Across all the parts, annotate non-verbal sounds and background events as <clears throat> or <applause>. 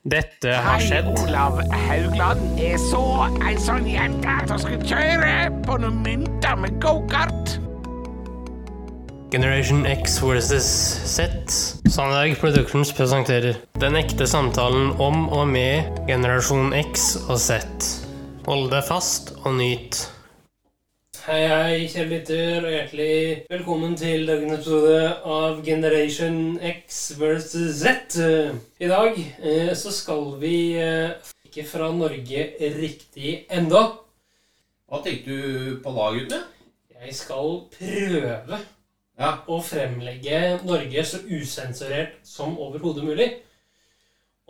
Dette har Hei, skjedd. Olav Haugland. Jeg så ei sånn jente som skulle kjøre på noen mynter med gokart. Generation X versus Z. Sandberg Productions presenterer Den ekte samtalen om og med generasjon X og Z. Hold deg fast og nyt. Hei, hei, kjære lytter, og hjertelig velkommen til dagens episode av Generation X versus Z. I dag eh, så skal vi eh, ikke fra Norge riktig enda. Hva tenkte du på da, gutte? Jeg skal prøve Ja. å fremlegge Norge så usensurert som overhodet mulig.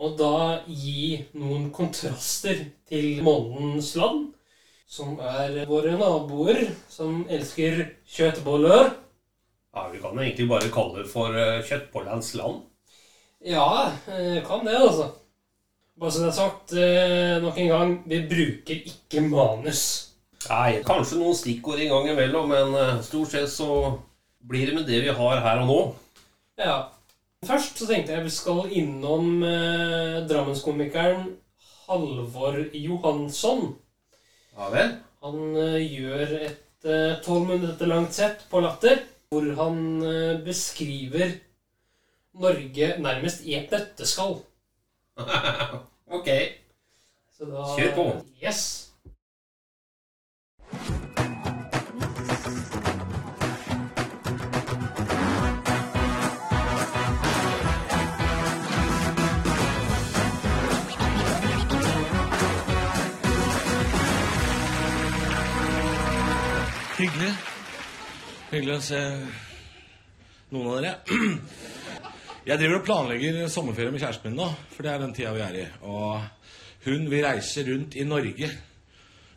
Og da gi noen kontraster til månens land, som er våre naboer som elsker kjøttboller. ja. Vi kan egentlig bare kalle det for uh, Kjøttbollenes land. Ja, eh, kan det, altså. Bare så det er sagt eh, nok en gang, vi bruker ikke manus. Nei, kanskje noen stikkord en gang imellom, men eh, stort sett så blir det med det vi har her og nå. Ja. Først så tenkte jeg vi skal innom eh, Drammenskomikeren Halvor Johansson. Ja vel? Han eh, gjør et tolv minutter langt sett på Latter, hvor han eh, beskriver Norge nærmest i et nøtteskall. <laughs> ok. Da, Kjør på. Yes. Hyggelig. Hyggelig å se noen av dere. <clears throat> Jeg driver og planlegger sommerferie med kjæresten min nå, for det er den tida vi er i. Og hun vil reise rundt i Norge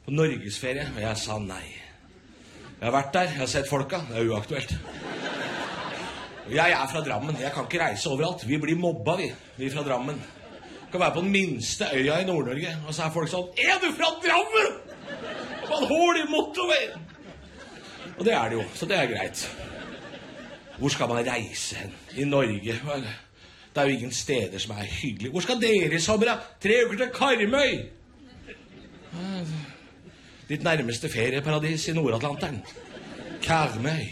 på norgesferie, og jeg sa nei. Jeg har vært der, jeg har sett folka, det er uaktuelt. Jeg er fra Drammen, jeg kan ikke reise overalt. Vi blir mobba, vi, vi fra Drammen. Kan være på den minste øya i Nord-Norge, og så er folk sånn Er du fra Drammen?! Og man hull i motorveien! Og det er det jo, så det er greit. Hvor skal man reise hen? I Norge? Vel, Det er jo ingen steder som er hyggelige. Hvor skal dere i sommer, da? Tre uker til Karmøy! Ditt nærmeste ferieparadis i Nord-Atlanteren. Karmøy.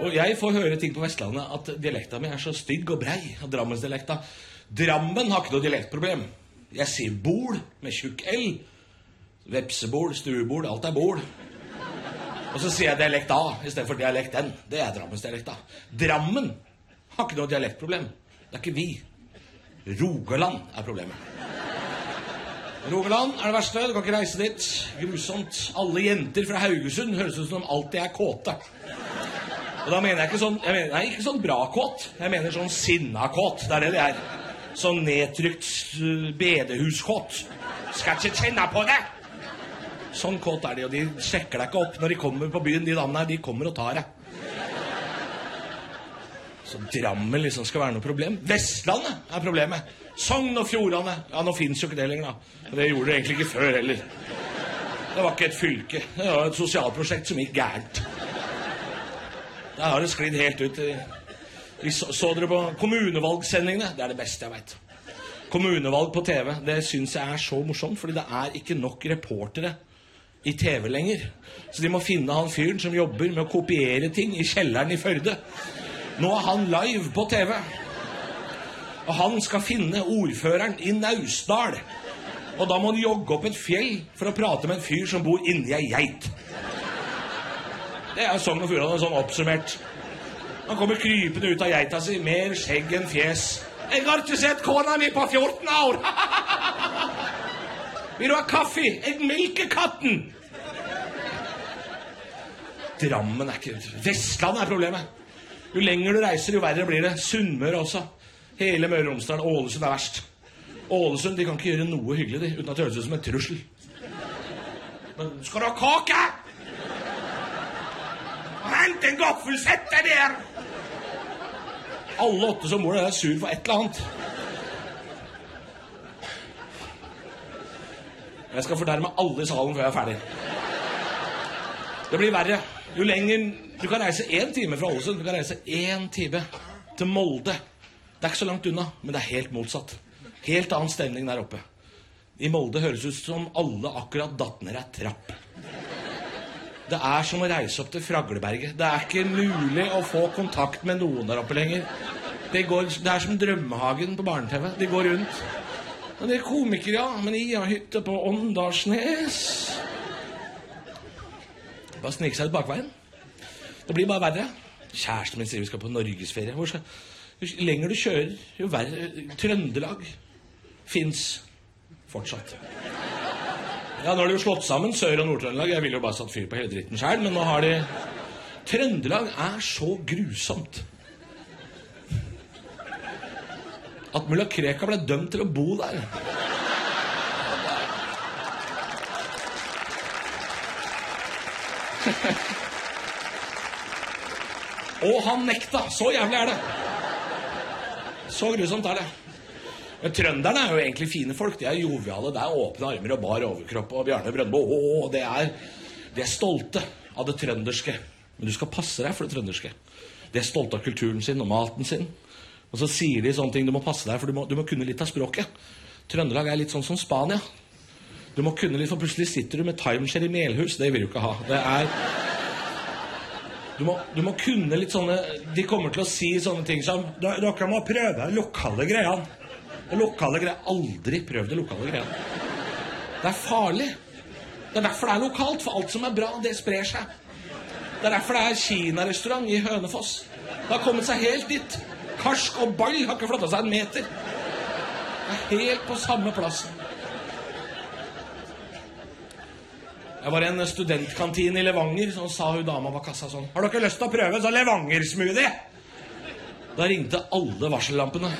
Og jeg får høre ting på Vestlandet at dialekta mi er så stygg og brei. Og Drammensdialekta Drammen har ikke noe dialektproblem. Jeg sier bol med tjukk L. Vepsebol, stuebol, alt er bol. Och så säger jag dialekt A istedenfor dialekt N. Det är Drammens dialekt A. Drammen har inte något dialektproblem. Det är inte vi. Rogaland är problemet. Rogaland är det värsta. Du kan inte resa dit. Grusomt. Alla jenter från Haugesund hörs ut som de alltid är kåta. Och då menar jag inte sån, jag menar, nej, inte sån bra kåt. Jag menar sån sinna kåt. Det är det det är. Sån nedtryckt uh, eh, bedehuskåt. Ska inte känna på det! Sånn kåt er de, og de sjekker deg ikke opp når de kommer på byen. De damene her, de kommer og tar deg. Så Drammen liksom skal være noe problem. Vestlandet er problemet. Sogn og Fjordane. Ja, nå fins jo ikke det lenger, da. Det gjorde det egentlig ikke før heller. Det var ikke et fylke. Det var et sosialprosjekt som gikk gærent. Der har det sklidd helt ut. Vi så, så dere på kommunevalgsendingene? Det er det beste jeg veit. Kommunevalg på TV, det syns jeg er så morsomt, fordi det er ikke nok reportere i TV lenger. Så de må finne han fyren som jobber med å kopiere ting i kjelleren i Førde. Nå er han live på TV. Og han skal finne ordføreren i Naustdal. Og da må han jogge opp et fjell for å prate med en fyr som bor inni ei geit. Det er Sogn og Fjordane sånn oppsummert. Han kommer krypende ut av geita si, mer skjegg enn fjes. Jeg har ikke sett kona mi på 14 år! <laughs> Vil du ha kaffe? Eh, Jeg melker katten! Drammen er ikke Vestlandet er problemet. Jo lenger du reiser, jo verre blir det. Sunnmøre også. Hele Møre og Romsdal. Ålesund er verst. Ålesund de kan ikke gjøre noe hyggelig de, uten at det høres ut som en trussel. Men skal du ha kake? Hent en gaffel, sett deg der! Alle åtte som bor der, er sur for et eller annet. Jeg skal fornærme alle i salen før jeg er ferdig. Det blir verre. Jo lenger Du kan reise én time fra Ålesund. Du kan reise én time til Molde. Det er ikke så langt unna, men det er helt motsatt. Helt annen stemning der oppe. I Molde høres ut som alle akkurat datt ned ei trapp. Det er som å reise opp til Fragleberget. Det er ikke mulig å få kontakt med noen der oppe lenger. Det, går, det er som Drømmehagen på barne-TV. De går rundt. Men det är komiker, ja. Men jeg har hytte på Åndalsnes. Bare snike seg ut bakveien. Det blir bare verre. Kjæresten min sier vi skal på norgesferie. Hvor skal... Jo lenger du kjører, jo verre. Trøndelag fins fortsatt. Ja, nå har de jo slått sammen Sør- og Nord-Trøndelag. Jeg ville jo bare satt fyr på hele dritten sjøl, men nå har de Trøndelag er så grusomt at mulla Krekar ble dømt til å bo der. Og han nekta! Så jævlig er det. Så grusomt er det. Men Trønderne er jo egentlig fine folk. De er joviale. Det er åpne armer og bar overkropp. Og Bjarne Brøndbo å, det er, De er stolte av det trønderske. Men du skal passe deg for det trønderske. De er stolte av kulturen sin og maten sin. Og så sier de sånne ting du må passe deg for du må, du må kunne litt av språket. Trøndelag er litt sånn som Spania. Du må kunne litt, for plutselig sitter du med timeshare i Melhus. Det vil du ikke ha. Det er du må, du må kunne litt sånne De kommer til å si sånne ting som "Da- Dere må prøve de lokale greiene. Det lokale greiene Aldri prøv det lokale greiene. Det er farlig. Det er derfor det er lokalt. For alt som er bra, det sprer seg. Det er derfor det er kinarestaurant i Hønefoss. Det har kommet seg helt dit. Karsk og ball har ikke flytta seg en meter. Det er helt på samme plassen. Jeg var i en studentkantine i Levanger, så sa hun dama bak kassa sånn Har dere lyst til å prøve sånn Levanger-smoothie? Da ringte alle varsellampene.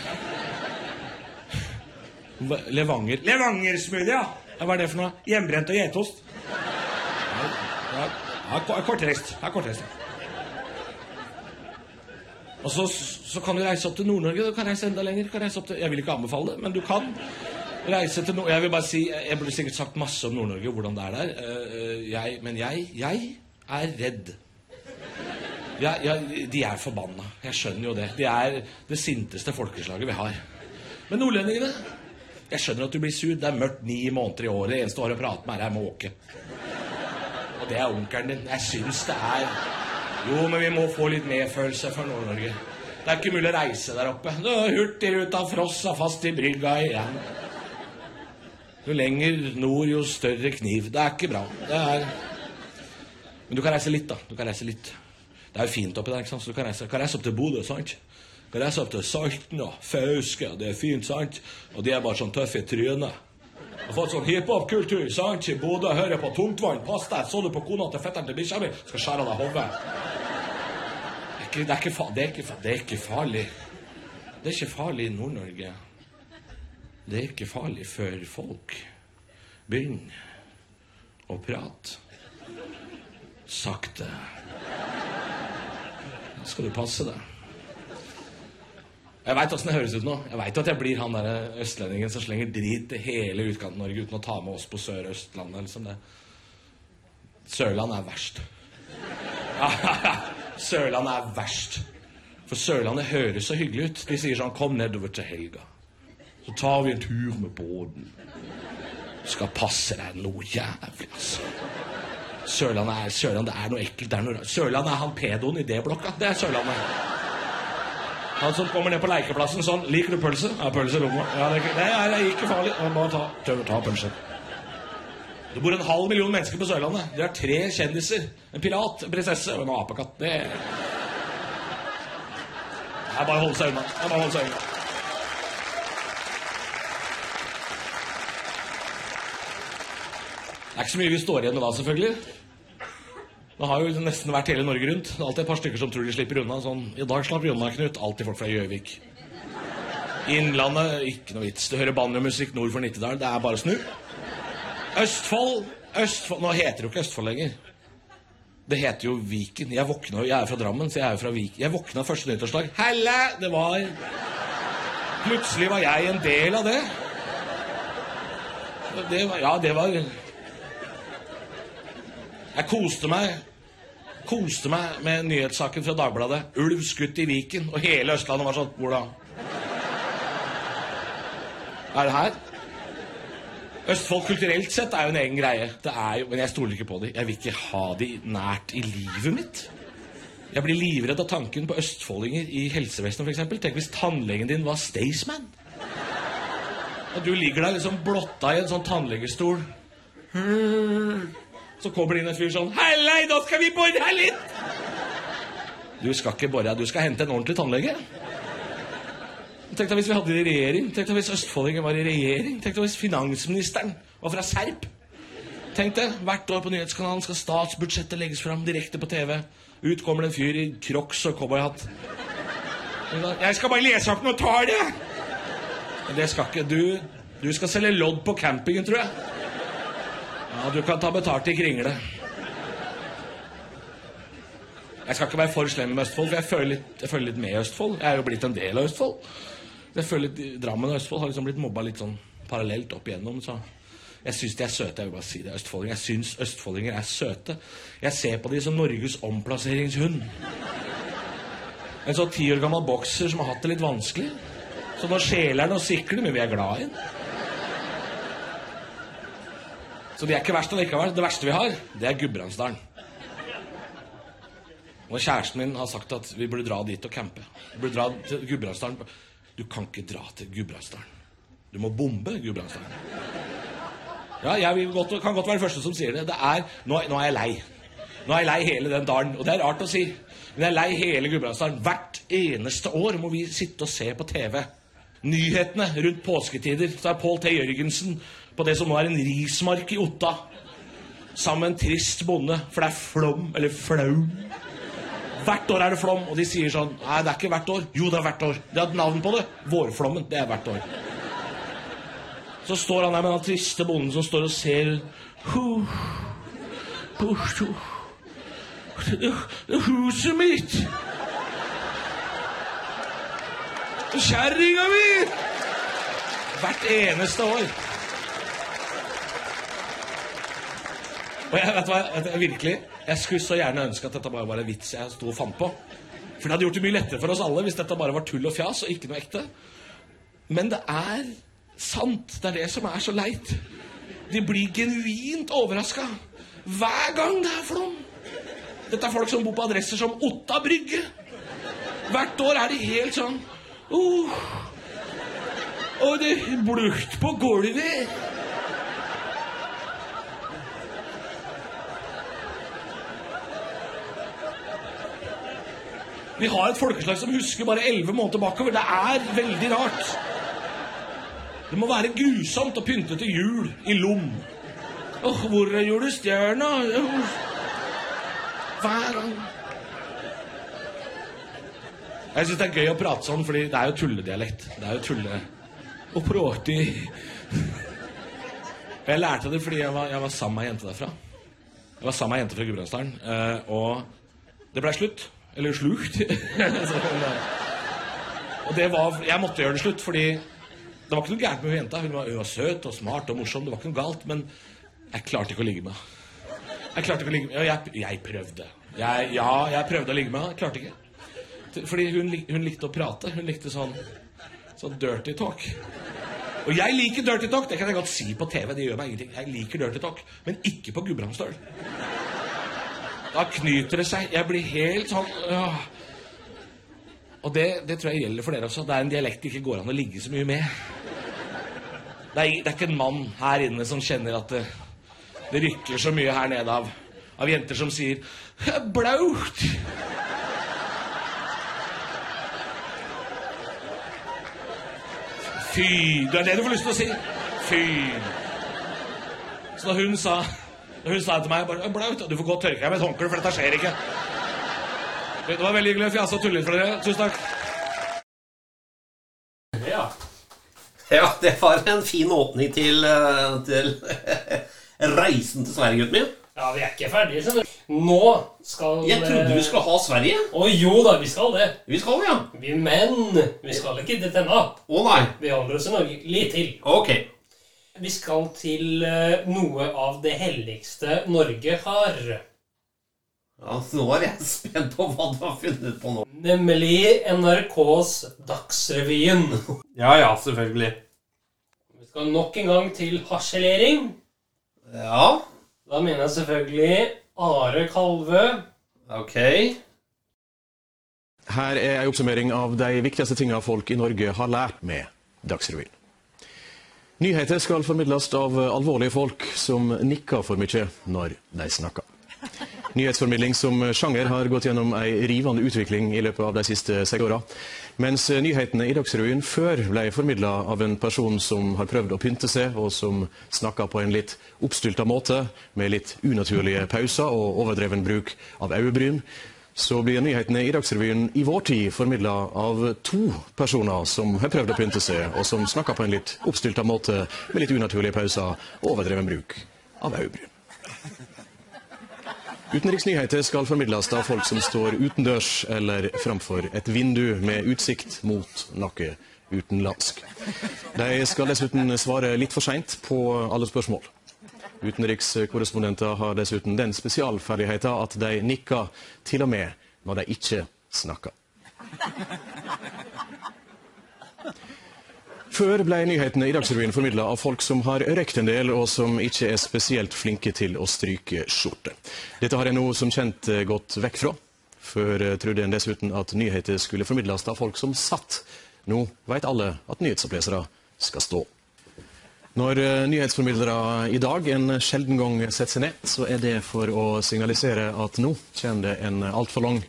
Levanger Levanger-smoothie, ja! Hva er det for noe? Hjemmebrent og geitost? Ja, ja, ja, ko- kortreist. Ja, kortreist. ja. Og så, så kan du reise opp til Nord-Norge. Du kan reise enda lenger. Du kan reise opp til, jeg vil ikke anbefale det, men du kan reise til Nord... Jeg vil bare si, jeg burde sikkert sagt masse om Nord-Norge, hvordan det er der. Eh, eh, jeg, men jeg, jeg er redd. Jeg, jeg, de er forbanna. Jeg skjønner jo det. De er det sinteste folkeslaget vi har. Men nordlendingene Jeg skjønner at du blir sur. Det er mørkt ni måneder i året. Det eneste du har å prate med, er måke. Og det er onkelen din. Jeg syns det er Jo, men vi må få litt medfølelse for Nord-Norge. Det er ikke mulig å reise der oppe. Nå er Hurtigruta frossa fast i brygga igjen. Jo lenger nord, jo større kniv. Det er ikke bra. Det er Men du kan reise litt, da. Du kan reise litt. Det er jo fint oppi der, ikke sant? så du kan reise, kan reise opp til Bodø, sant? Du kan reise opp til Salten og Fauske, det er fint, sant? Og de er bare sånn tøffe i trynet. Har fått sånn hiphop-kultur, sant? I Bodø hører på tungtvann. Pass deg, så du på kona til fetteren til bikkja mi? Skal skjære av deg hodet. Det er ikke, det det er ikke, det er ikke farlig. Det er ikke farlig i Nord-Norge. Det er ikke farlig før folk begynner å prate. Sakte. Da skal du passe deg. Jeg veit åssen det høres ut nå. Jeg veit at jeg blir han der østlendingen som slenger drit til hele Utkant-Norge uten å ta med oss på Sør-Østlandet. Liksom det. Sørlandet er verst. <laughs> Sørlandet er verst. For Sørlandet høres så hyggelig ut. De sier sånn 'Kom nedover til helga. Så tar vi en tur med båten.' Skal passe deg noe jævlig, altså. Sørlandet er, Sørlandet er noe ekkelt. Det er noe, Sørlandet er han pedoen i D-blokka. Det er Sørlandet. Han som kommer ned på lekeplassen sånn 'Liker du pølse?' 'Ja, pølse i lomma.' Ja, det, er ikke- det er, ikke farlig. Ja, Bare ta, ta, ta pølse. Det bor en halv million mennesker på Sørlandet. De har tre kjendiser. En pirat, en prinsesse og en apekatt. Det er bare å holde seg unna. Det er bare å holde seg unna. Det er ikke så mye vi står igjen med da, selvfølgelig. Det har jo nesten vært hele Norge rundt. Det er alltid et par stykker som tror de slipper unna. Sånn, I dag slapp vi unna, Knut. Alltid folk fra Gjøvik. Innlandet, ikke noe vits. Du hører banjomusikk nord for Nittedal. Det er bare å snu. Østfold Østfold Nå heter det jo ikke Østfold lenger. Det heter jo Viken. Jeg våkna Jag Jeg er fra Drammen, så jeg er jo fra Viken. Jeg våkna første nyttårsdag. Helle! Det var Plutselig var jeg en del av det. det var, ja, det var Jeg koste meg Koste meg med nyhetssaken fra Dagbladet. Ulv skutt i Viken. Og hele Østlandet var sånn Hvordan? Er det her? Østfold kulturelt sett er jo en egen greie. Det er jo, Men jeg stoler ikke på dem. Jeg vil ikke ha de nært i livet mitt. Jeg blir livredd av tanken på østfoldinger i helsevesenet, f.eks. Tenk hvis tannlegen din var Staysman. Og du ligger der liksom blotta i en sånn tannlegestol. Så kommer det inn en fyr sånn Hallei, nå skal vi bore her litt! Du skal ikke bore, du skal hente en ordentlig tannlege. Tenk deg hvis vi hadde det i regjering. Tenk deg hvis østfoldingen var i regjering. Tenk deg hvis finansministeren var fra Serp. Tenk deg, Hvert år på Nyhetskanalen skal statsbudsjettet legges fram direkte på TV. Ut kommer det en fyr i crocs og cowboyhatt. Jeg skal bare lese opp noen tall, jeg! det skal ikke du. Du skal selge lodd på campingen, tror jeg. Ja, du kan ta betalt i kringle. Jeg skal ikke være for slem med Østfold, for jeg føler, litt, jeg føler litt med Østfold. Jeg er jo blitt en del av Østfold. Jeg føler litt, Drammen og Østfold har liksom blitt mobba litt sånn parallelt opp igjennom. så... Jeg syns de er søte. Jeg vil bare si det. Østfoldinger. Jeg syns østfoldinger er søte. Jeg ser på de som Norges omplasseringshund. En så ti år gammel bokser som har hatt det litt vanskelig. Så nå skjeler han og sikler, men vi er glad i den. Så de er ikke verst allikevel. Det verste vi har, det er Gudbrandsdalen. Og kjæresten min har sagt at vi burde dra dit og campe. Vi burde dra til Gudbrandsdalen. Du kan ikke dra til Gudbrandsdalen. Du må bombe Gudbrandsdalen. Ja, jeg vil godt, kan godt være den første som sier det. det er, nå, nå er jeg lei. Nå er jeg lei hele den dalen. Og det er rart å si, men jeg er lei hele Gudbrandsdalen. Hvert eneste år må vi sitte og se på TV. Nyhetene rundt påsketider. Så er Pål T. Jørgensen på det som nå er en rismark i Otta. Sammen med en trist bonde, for det er flom, eller flau. Hvert år er det flom, og de sier sånn Nei, det er ikke hvert år. Jo, det er hvert år. Det har et navn på det. Vårflommen. Det er hvert år. Så står han der med den triste bonden som står og ser Hu, hu, hu. Huset mitt! Kjerringa mi! Hvert eneste år. Og jeg vet hva, vet virkelig, jeg skulle så gjerne ønske at dette bare var en vits jeg sto og fant på. For det hadde gjort det mye lettere for oss alle hvis dette bare var tull og fjas og ikke noe ekte. Men det er sant. Det er det som er så leit. De blir genuint overraska hver gang det er flom. Dette er folk som bor på adresser som Otta brygge. Hvert år er de helt sånn oh, Og det er blukt på gulvet. Vi har et folkeslag som husker bare elleve måneder bakover. Det er veldig rart. Det må være grusomt å pynte til jul i Lom. Åh, hvor er julestjerna? Hver gang. Jeg syns det er gøy å prate sånn, fordi det er jo tulledialekt. Det er jo tulle... Og prate Jeg lærte det fordi jeg var, jeg var sammen med ei jente derfra. Jeg var sammen med ei jente fra Gudbrandsdalen, eh, og det blei slutt. Eller slukt. <laughs> og det var Jeg måtte gjøre det slutt, fordi det var ikke noe gærent med jenta. Hun var, hun var søt og smart og morsom. Det var ikke noe galt. Men jeg klarte ikke å ligge med henne. Jeg klarte ikke å ligge med Jeg, jeg prøvde. Jeg, ja, jeg prøvde å ligge med henne. Jeg klarte ikke. Fordi hun, lik- hun likte å prate. Hun likte sånn, sånn dirty talk. Og jeg liker dirty talk. Det kan jeg godt si på TV. Det gjør meg ingenting. Jeg liker dirty talk. Men ikke på Gudbrandsdøl. Da knyter det seg. Jeg blir helt sånn øh. Og det, det tror jeg gjelder for dere også. Det er en dialekt det ikke går an å ligge så mye med. Det er, det er ikke en mann her inne som kjenner at det, det rykker så mye her nede av, av jenter som sier 'blaut'. Fy. Det er det du får lyst til å si. Fy. Så da hun sa da hun sa det til meg bare, 'Blaut, du får gå og tørke deg med et håndkle, for dette skjer ikke'. Det var veldig hyggelig å fjase og tulle litt for dere. Tusen takk. Ja. ja, det var en fin åpning til, eh, til <laughs> reisen til Sverige, gutten min. Ja, vi er ikke ferdige, skjønner du. Nå skal Jeg trodde vi skulle ha Sverige. Å jo da, vi skal det. Vi skal, ja. Vi, men vi skal ikke dit ennå. Å nei. Vi holder oss i Norge litt til. Ok. Vi skal til eh, noe av det helligste Norge har. Ja, nå er jeg spent på hva du har funnet på nå. Nemlig NRKs Dagsrevyen. Ja, ja, selvfølgelig. Vi skal nok en gang til harselering. Ja, Da mener jeg selvfølgelig Are Kalvø. ok. Her er en oppsummering av de viktigste tingene folk i Norge har lært med Dagsrevyen. Nyheter skal formidles av alvorlige folk som nikker for mye når de snakker. Nyhetsformidling som sjanger har gått gjennom ei rivende utvikling i løpet av de siste seks åra. Mens eh, nyhetene i Dagsrevyen før ble formidla av en person som har prøvd å pynte seg, og som snakka på en litt oppstylta måte, med litt unaturlige pauser og overdreven bruk av øyebryn, så blir nyhetene i Dagsrevyen i vår tid formidla av to personer som har prøvd å pynte seg, og som snakker på en litt oppstylta måte med litt unaturlige pauser og overdreven bruk av øyebryn. Utenriksnyheter skal formidles av folk som står utendørs eller framfor et vindu med utsikt mot noe utenlandsk. De skal dessuten svare litt for seint på alle spørsmål. Utenrikskorrespondenter har dessuten den spesialferdigheten at de nikker til og med når de ikke snakker. Før ble nyhetene i Dagsrevyen formidla av folk som har røykt en del, og som ikke er spesielt flinke til å stryke skjorte. Dette har jeg nå som kjent gått vekk fra. Før trodde en dessuten at nyheter skulle formidles av folk som satt. Nå vet alle at nyhetsopplesere skal stå. Når nyhetsformidlere i dag en sjelden gang setter seg ned, så er det for å signalisere at nå kommer det en altfor lang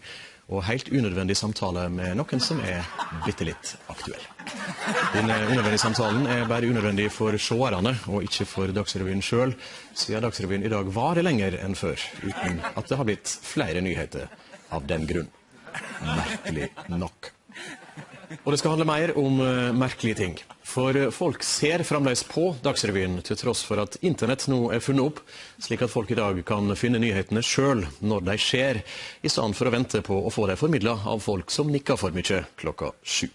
og helt unødvendig samtale med noen som er bitte litt aktuell. Denne eh, unødvendige samtalen er bare unødvendig for seerne, og ikke for Dagsrevyen sjøl, siden Dagsrevyen i dag varer lenger enn før, uten at det har blitt flere nyheter av den grunn. Merkelig nok. Og det skal handle mer om uh, merkelige ting. For uh, folk ser fremdeles på Dagsrevyen, til tross for at internett nå er funnet opp, slik at folk i dag kan finne nyhetene sjøl når de skjer, i stedet for å vente på å få dem formidla av folk som nikker for mye klokka sju.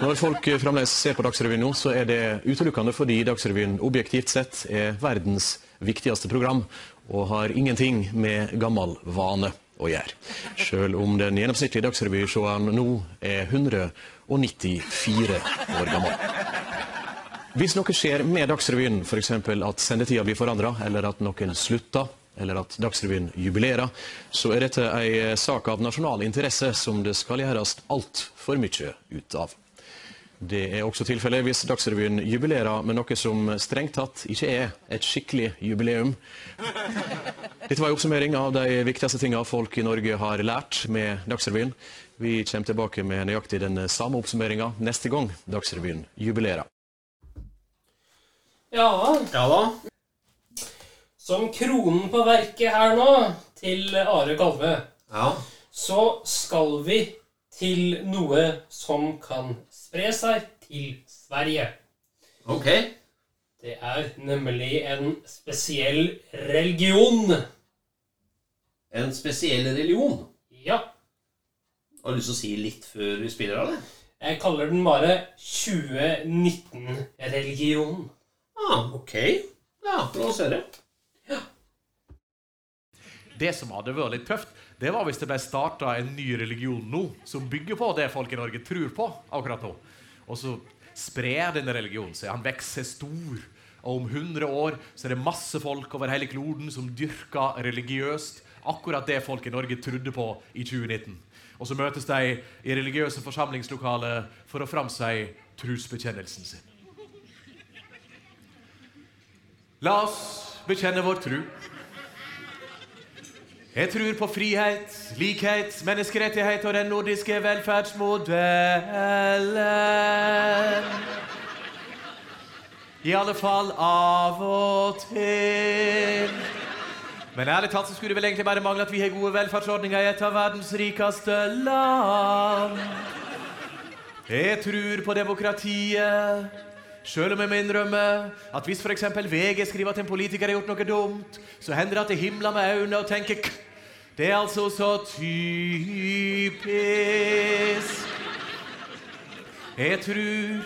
Når folk eh, fremdeles ser på Dagsrevyen nå, så er det utelukkende fordi Dagsrevyen objektivt sett er verdens viktigste program, og har ingenting med gammel vane å gjøre. Selv om den gjennomsnittlige dagsrevyseeren nå er 194 år gammel. Hvis noe skjer med Dagsrevyen, f.eks. at sendetida blir forandra, eller at noen slutter, eller at Dagsrevyen jubilerer, så er dette ei sak av nasjonal interesse som det skal gjøres altfor mye ut av. Det er også tilfellet hvis Dagsrevyen jubilerer med noe som strengt tatt ikke er et skikkelig jubileum. Dette var en oppsummering av de viktigste tingene folk i Norge har lært med Dagsrevyen. Vi kommer tilbake med nøyaktig den samme oppsummeringa neste gang Dagsrevyen jubilerer. Ja, Ja da. som kronen på verket her nå, til Are Kalvø, Ja. så skal vi til noe som kan spre seg til Sverige. Ok. Det er nemlig en spesiell religion. En spesiell religion. Ja, Har du lyst til å si litt før vi spiller av det? jeg kaller den bare 2019-religion. Ah, ok. Ja, la oss høre. Det som hadde vært litt tøft, det var hvis det ble starta en ny religion nå, som bygger på det folk i Norge tror på akkurat nå. Og så sprer denne religionen seg. Han vokser stor. Og om 100 år så er det masse folk over hele kloden som dyrker religiøst akkurat det folk i Norge trodde på i 2019. Og så møtes de i religiøse forsamlingslokaler for å framsi trosbekjennelsen sin. La oss bekjenne vår tru. Jeg tror på frihet, likhet, menneskerettighet og den nordiske velferdsmodellen. I alle fall av og til. Men ærlig talt så skulle det vel egentlig bare mangle at vi har gode velferdsordninger i et av verdens rikeste land. Jeg tror på demokratiet. Själv om min drömme att hvis f.eks. VG skriver att en politiker har gjort något dumt, så händer det att de himlar med ögonen och tänker «K, Det är alltså så typiskt. Jag tror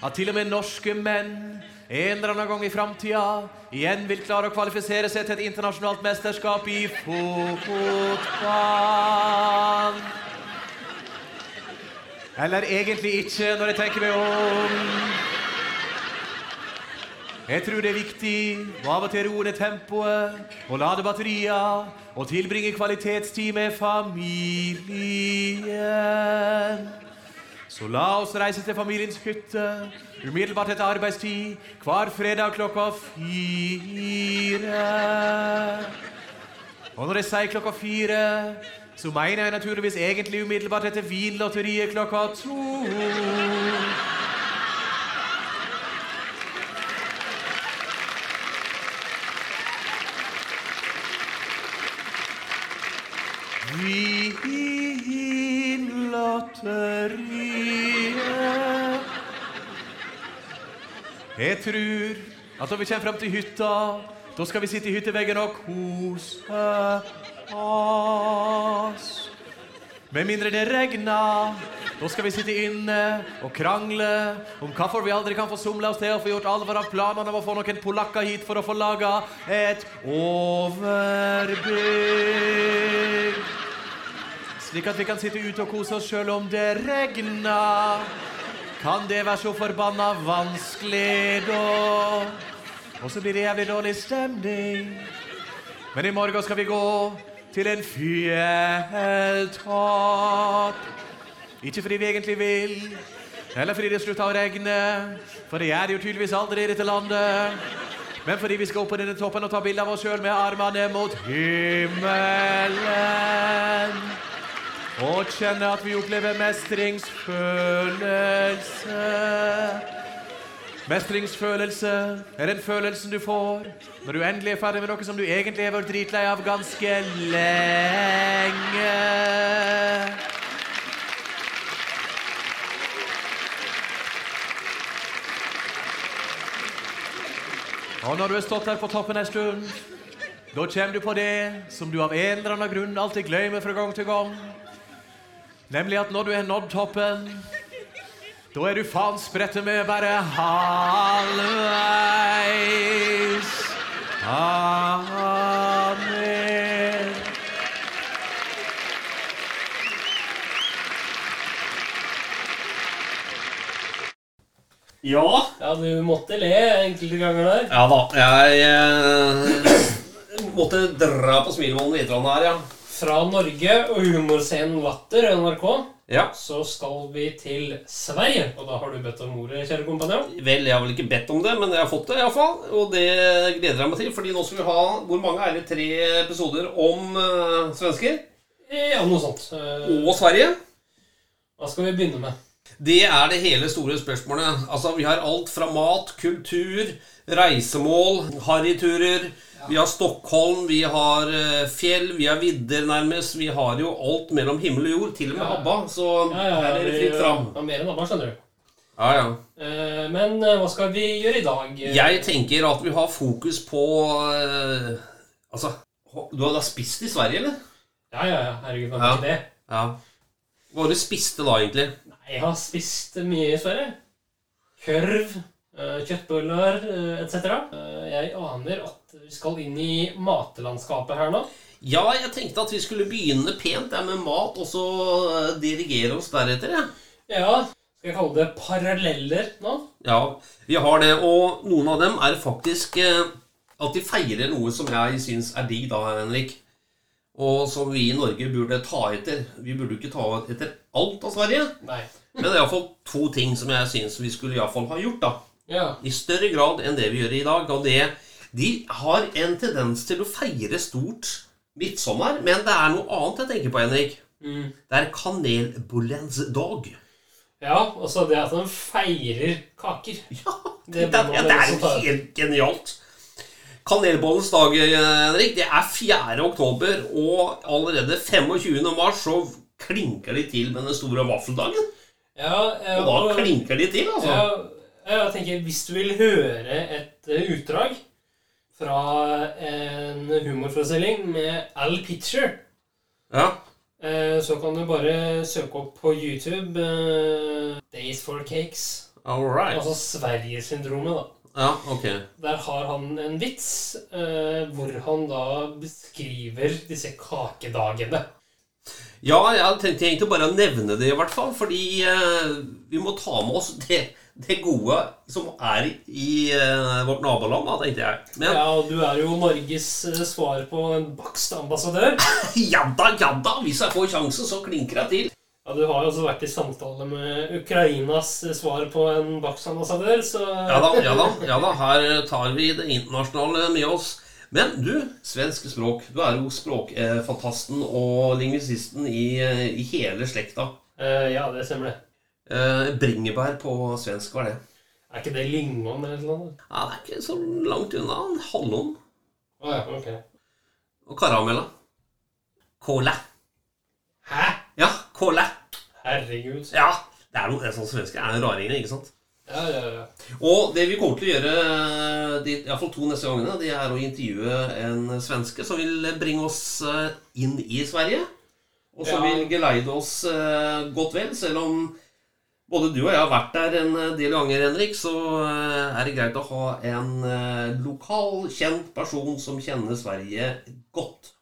att till och med norske män en eller annan gång i framtida igen vill klara å kvalificera sig till ett internationellt mästerskap i fotboll. Eller egentligen inte, när jag tänker mig om. Jeg tror det er viktig å av og til roe ned tempoet og lade batterier og tilbringe kvalitetstid med familien. Så la oss reise til familiens hytte umiddelbart etter arbeidstid hver fredag klokka fire. Og når jeg sier klokka fire, så mener jeg naturligvis egentlig umiddelbart etter Vinlotteriet klokka to. Vinlotteriet. Jag tror att om vi kommer fram till hytta, då ska vi sitta i hytteväggen och kose oss. Med mindre det regnar då ska vi sitta inne och krangle om kaffor vi aldrig kan få somla oss till och få gjort allvar av planerna om få någon polacka hit för att få laga ett överbud. Slik at vi kan sitte ute og kose oss sjøl om det regna. Kan det være så forbanna vanskelig, da? Og så blir det jævlig dårlig stemning. Men i morgen skal vi gå til en fjelltopp. Ikke fordi vi egentlig vil, eller fordi det slutta å regne, for det gjør det jo tydeligvis aldri i dette landet. Men fordi vi skal opp på denne toppen og ta bilde av oss sjøl med armene mot himmelen och känner att vi upplever mästringsfölelse Mestringsfølelse er den følelsen du får når du endelig er ferdig med noe som du egentlig har vært dritlei av ganske lenge. Og når du har stått her på toppen en stund, da kommer du på det som du av en eller annen grunn alltid glemmer fra gang til gang. Nemlig at når du har nådd toppen, da er du faen sprettet med bare halvveis. Amen. Ja. Ja, du måtte le enkelte ganger der. Ja da. Jeg eh, måtte dra på smilebåndet litt grann her, ja. Fra Norge og humorscenen Latter, NRK, Ja. så skal vi til Sverige. Og da har du bedt om ordet, kjære kompanjong. Vel, jeg har vel ikke bedt om det, men jeg har fått det iallfall. Og det gleder jeg meg til, fordi nå skal vi ha Hvor mange er det? Tre episoder om eh, svensker? Ja, noe sånt. Eh, Og Sverige? Hva skal vi begynne med? Det er det hele store spørsmålet. Altså, Vi har alt fra mat, kultur, reisemål, harryturer. Vi har Stockholm, vi har eh, fjell, vi har vidder nærmest. Vi har jo alt mellom himmel og jord, til og med Ja. ABBA. Så Ja, ja, her er det fritt fram. Ja, mer enn ABBA, skjønner du. Ja, ja. Eh, Men eh, hva skal vi gjøre i dag? Jeg tenker at vi har fokus på Altså, du har spist i Sverige, eller? Ja, ja, ja. Herregud, kan Ja. det? Ja. Hva har du spiste da, egentlig? Nei, jeg har spist mye i Sverige. Kørv, kjøttboller eh, etc. Jeg aner at vi skal inn i matelandskapet her nå. Ja, jeg tenkte at vi skulle begynne pent der med mat, og så eh, dirigere oss deretter. Ja. Ja, skal jeg kalle det paralleller nå? ja, vi har det, og noen av dem er faktisk eh, at de feirer noe som jeg syns er digg, da, Henrik. Og som vi i Norge burde ta etter. Vi burde ikke ta etter alt av Sverige, Nei. men det er iallfall to ting som jeg syns vi skulle i hvert fall ha gjort. da. Ja. I større grad enn det vi gjør i dag. Og det, de har en tendens til å feire stort midtsommer, men det er noe annet jeg tenker på, Henrik. Mm. Det er kanelbullens dag. ja, og så det at de feirer kaker. Ja, Det det, ja, det er også ta. helt genialt. Kanelbollens dag, Henrik, det er 4. oktober, og allerede 25. mars så klinker de til med den store vaffeldagen. Ja, Og da klinker de til, altså. Ja, jeg tenker Hvis du vil høre et eh, utdrag fra en humorforestilling med Al Pitcher, Ja. eh, så kan du bare søke opp på YouTube eh, Days for Cakes. All right. Altså Sverigesyndromet, da. Ja, ok. Der har han en vits eh, hvor han da beskriver disse kakedagene. Ja, jeg tenkte egentlig bare å nevne det, i hvert fall. Fordi vi må ta med oss det, det gode som er i eh, vårt naboland, da, tenkte jeg. Men Ja, og du er jo Norges eh, svar på en bakstambassadør. <laughs> ja da, ja da, hvis jeg får sjansen, så klinker jeg til. Ja, Du har jo også vært i samtale med Ukrainas eh, svar på en bakstambassadør, så Ja da, ja da, ja da, her tar vi det internasjonale med oss. Men du, svensk språk. Du er jo språkfantasten og lingvisisten i, i hele slekta. Eh, Ja, det stemmer det. Eh, bringebær på svensk, er det? Er ikke det lingon eller noe? Ja, Det er ikke så langt unna. Hallon. Å ja, ok. Og karamella. Cola. Hæ? Ja, cola. Herregud. Ja, det er noe det er sånn svensker er en raring, ikke sant? Ja, ja, ja. Og det vi kommer til å gjøre de, i hvert fall to neste gangene, det er å intervjue en svenske som vil bringe oss eh, inn i Sverige. Og som Ja. vil geleide oss eh, godt vel, selv om både du og jeg har vært der en del ganger, Henrik, så eh, er det greit å ha en eh, lokal, kjent person som kjenner Sverige godt.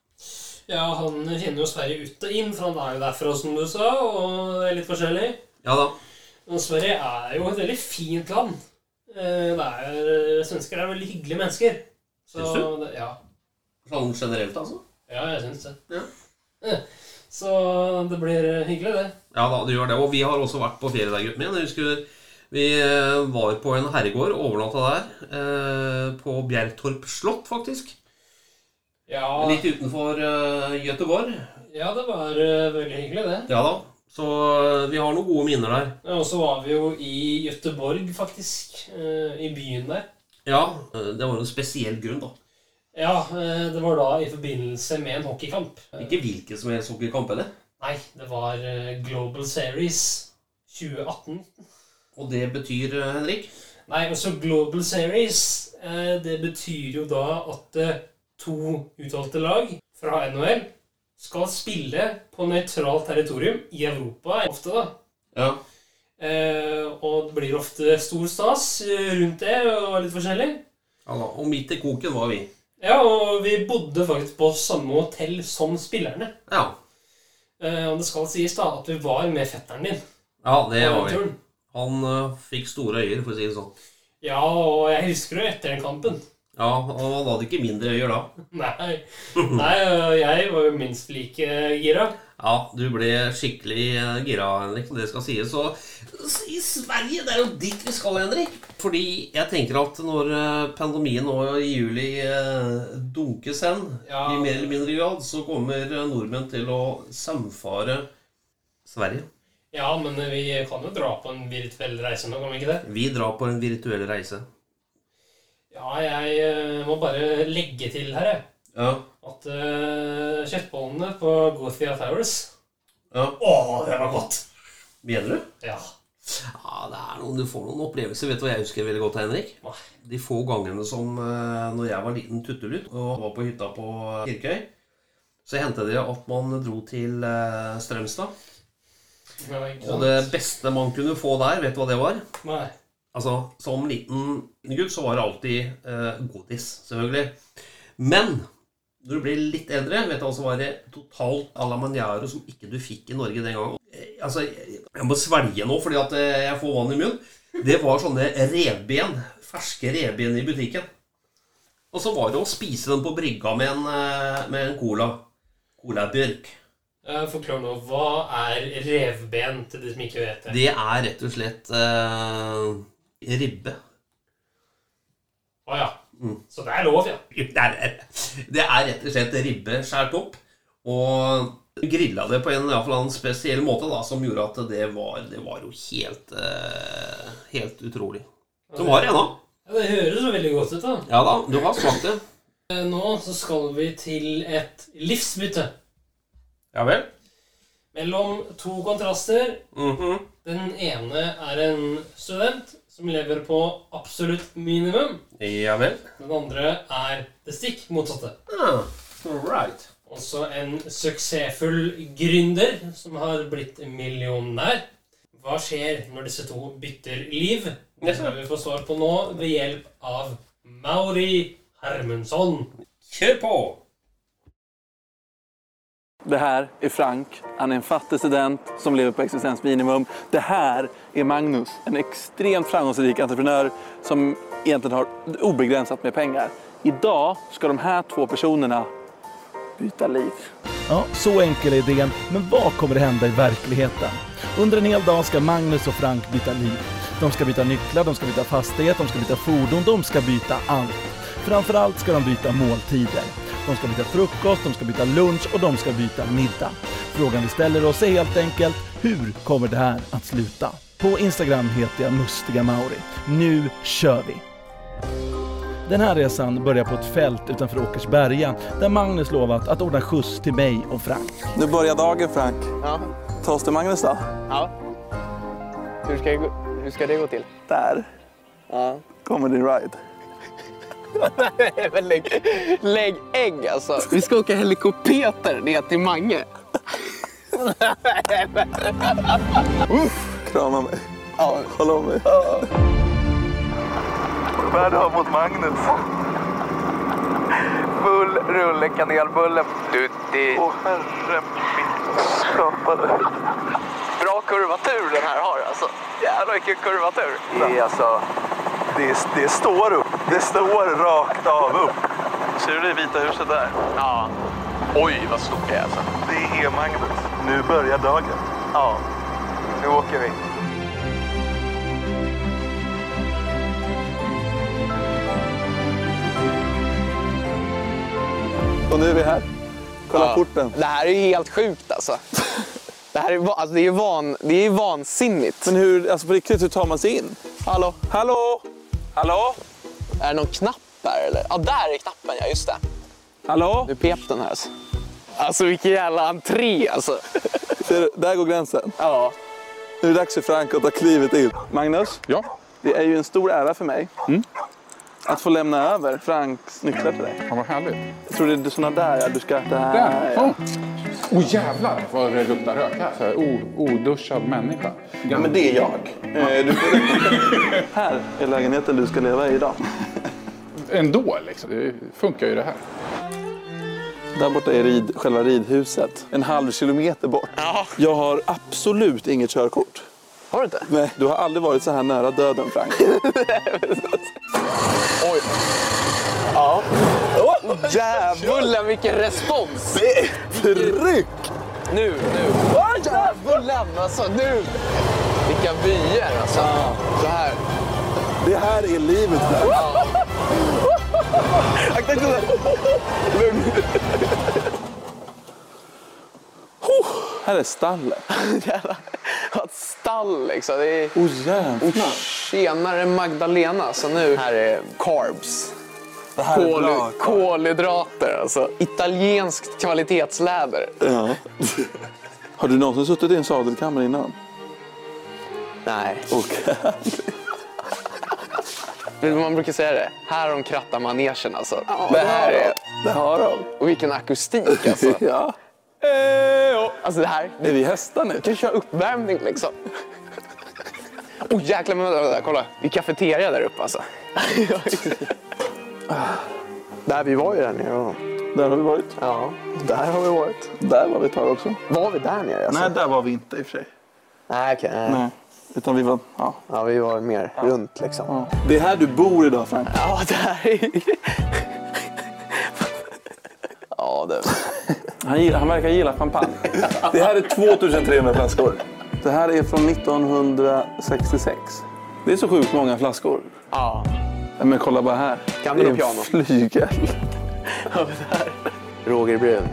Ja, han kjenner jo Sverige ut og inn, for han er jo derfra, som du sa, og det er litt forskjellig. Ja da. Men Sverige er jo et veldig fint land. Eh, Det er, svensker er veldig hyggelige mennesker. Så, Syns du? Ja. Sånn generelt, altså. ja, jeg syns det. Ja. Så det blir eh, hyggelig, det. Ja da, det gjør det. Og vi har også vært på ferie der, gutten min. Jeg husker vi eh, var på en herregård, overnatta der. Eh, på Bjertorp slott, faktisk. Ja, Litt utenfor Göteborg. ja det var veldig hyggelig, det. Ja da. Så vi har noen gode minner der. Ja, Og så var vi jo i Göteborg, faktisk. I byen der. Ja, det var en spesiell grunn, da. Ja, eh, det var da i forbindelse med en hockeykamp. Ikke hvilken som helst hockeykamp, eller? Nei, det var eh, Global Series 2018. Og det betyr, eh, Henrik Nei, altså Global Series, eh, det betyr jo da at eh, to utvalgte lag fra NHL skal spille på nøytralt territorium i Europa ofte, da. Ja. Eh, og det blir ofte stor stas eh, rundt det og litt forskjellig. ja da. Og midt i koken var vi. Ja, og vi bodde faktisk på samme hotell som spillerne. Ja. Eh, og det skal sies da at vi var med fetteren din. Ja, det på var vi. turen. Han eh, fikk store øyer, for å si det sånn. Ja, og jeg husker jo etter den kampen. Ja, og han hadde ikke mindre øyer da. Nei, Nei og jeg var jo minst like gira. Ja, du ble skikkelig eh, gira, Henrik, det skal sies. Så i Sverige, det er jo dit vi skal, Henrik. Fordi jeg tenker at når pandemien nå i juli dunkes hen, Ja. i mer eller mindre grad, så kommer nordmenn til å samfare Sverige. Ja, men vi kan jo dra på en virtuell reise nå, kan vi ikke det? Vi drar på en virtuell reise. Ja, jeg eh, må bare legge til her, jeg. Ja. At eh, kjøttbollene på Gothia Towers ja. Å, det var godt! Mener du? Ja. Ja, det er noen, du får noen opplevelser. Vet du hva jeg husker veldig godt, Henrik? Nei. De få gangene som eh, når jeg var liten tuttelutt og var på hytta på Kirkøy, så hendte det at man dro til Strømstad. Ja, ikke Og det beste man kunne få der, vet du hva det var? Nei. Altså, Som liten gutt så var det alltid eh, godis, selvfølgelig. Men når du blir litt eldre, vet du som var det totalt à la maniero som ikke du fikk i Norge den gangen? Eh, altså, jeg må svelge nå fordi at eh, jeg får vann i munnen. Det var sånne revben. Ferske revben i butikken. Og så var det å spise den på brygga med en, eh, med en cola. Colabjørk. Forklar nå. Hva er revben, til de som ikke vet det? Det er rett og slett eh, ribbe. Å ja. Mm. Så det er lov, ja. <laughs> Det er, det er rett og slett ribbe skåret opp. Og grilla det på en, en spesiell måte da, som gjorde at det var, det var jo helt, eh, helt utrolig. Som var det ennå. ja. Det høres jo veldig godt ut, da. Ja da, du har smakt det. Eh, Nå så skal vi til et livsbytte Ja vel? mellom to kontraster. Mhm. Den ene er en student som lever på absolutt minimum. Ja vel? Den andre er det stikk motsatte. Ah, right. Også en suksessfull gründer som har blitt millionær. Hva skjer når disse to bytter liv? Det skal vi få svar på nå ved hjelp av Mauri Hermundsson. Kjør på! Det här är Frank. Han är en fattig student som lever på existensminimum. Det här är Magnus, en extremt framgångsrik entreprenör som egentligen har obegränsat med pengar. Idag ska de här två personerna byta liv. Ja, så enkel är idén, men vad kommer det hända i verkligheten? Under en hel dag ska Magnus och Frank byta liv. De ska byta nycklar, de ska byta fastighet, de ska byta fordon, de ska byta allt. Framförallt ska de byta måltider. De ska byta frukost, de ska byta lunch och de ska byta middag. Frågan vi ställer oss är helt enkelt, hur kommer det här att sluta? På Instagram heter jag Mustiga Mauri. Nu kör vi! Den här resan börjar på ett fält utanför Åkersberga där Magnus lovat att ordna skjuts till mig och Frank. Nu börjar dagen Frank. Ja. Ta oss till Magnus då. ja. Hur, ska gå, hur ska det gå till? Där Ja. kommer din ride. Nej, <laughs> men lägg, lägg ägg alltså. Vi ska åka helikopter ner till Mange. <laughs> Krama mig. Håll om mig. Värd av mot Magnus. Full rulle kanelbulle. Dutti. Åh herre min skapare. Bra kurvatur den här har alltså. Jävlar vilken kurvatur. Det är alltså... Det, det står upp. Det står rakt av upp. Ser du det vita huset där? Ja. Oj vad stort det är alltså. Det är Magnus. Nu börjar dagen. Ja. Nu åker vi. Och nu är vi här. Kolla Ja. porten. Det här är ju helt sjukt alltså. <laughs> Det här är, alltså, det är, van, det är vansinnigt. Men hur, alltså på riktigt, hur tar man sig in? Hallå? Hallå? Hallå? Är det någon knapp här eller? Ja, där är knappen ja, just det. Hallå? Nu pep den här alltså. Alltså vilken jävla entré alltså. Ser du, där går gränsen. Ja. Nu är det dags för Frank att ta klivet in. Magnus? Ja. Det är ju en stor ära för mig att få lämna över Franks nycklar till dig. Ja, vad härligt. Jag tror det är såna där ja, du ska... Det här, Där! ja. Åh oh, jävlar vad det luktar rök här. Så här o- Oduschad människa. Ja, men det är jag. Eh, du får... <laughs> här är lägenheten du ska leva i idag. Ändå liksom. Det funkar ju det här. Där borta är rid, själva ridhuset. En halv kilometer bort. Ja. Jag har absolut inget körkort. Har du inte? Nej, du har aldrig varit så här nära döden Frank. <laughs> Oj. Ja. Oh, Djävulen vilken respons! Tryck! Nu, nu. Djävulen alltså nu! Vilka vyer alltså. Så här. Det här är livet Frank. <laughs> Akta, akta, akta. Lugn. Här är stallet. <laughs> Stall liksom. Det är... Oh jävlar. Tjenare Magdalena. Så nu här är carbs. Det här är Kol, bra. kolhydrater alltså. Italienskt kvalitetsläder. Ja. <laughs> Har du någonsin suttit i en sadelkammare innan? Nej. <laughs> Men Man brukar säga det. Här har de krattat manegen alltså. det här är... Det har de. Och vilken akustik alltså. <laughs> Ja. Alltså det här. Är vi hästar nu? Du kan köra uppvärmning liksom. Åh oh, jäklar, men vänta, vänta, kolla. Det är kafeteria där uppe alltså. där vi var ju där nere. ja. Där har vi varit. Ja, där har vi varit. Där var vi ett tag också. Var vi där nere alltså? Nej, där var vi inte i och för sig. Nej, okej. nej. Nej. Utan vi var... Ja. Ja, vi var mer runt liksom. Ja, Det är här du bor idag Frank. det här är... <laughs> ja, det... Han, gillar, han verkar gilla champagne. <laughs> Det här är 2300 flaskor. Det här är från 1966. Det är så sjukt många flaskor. Ja. Men kolla bara här. Kan det är en piano? flygel. Ja. Roger Brun.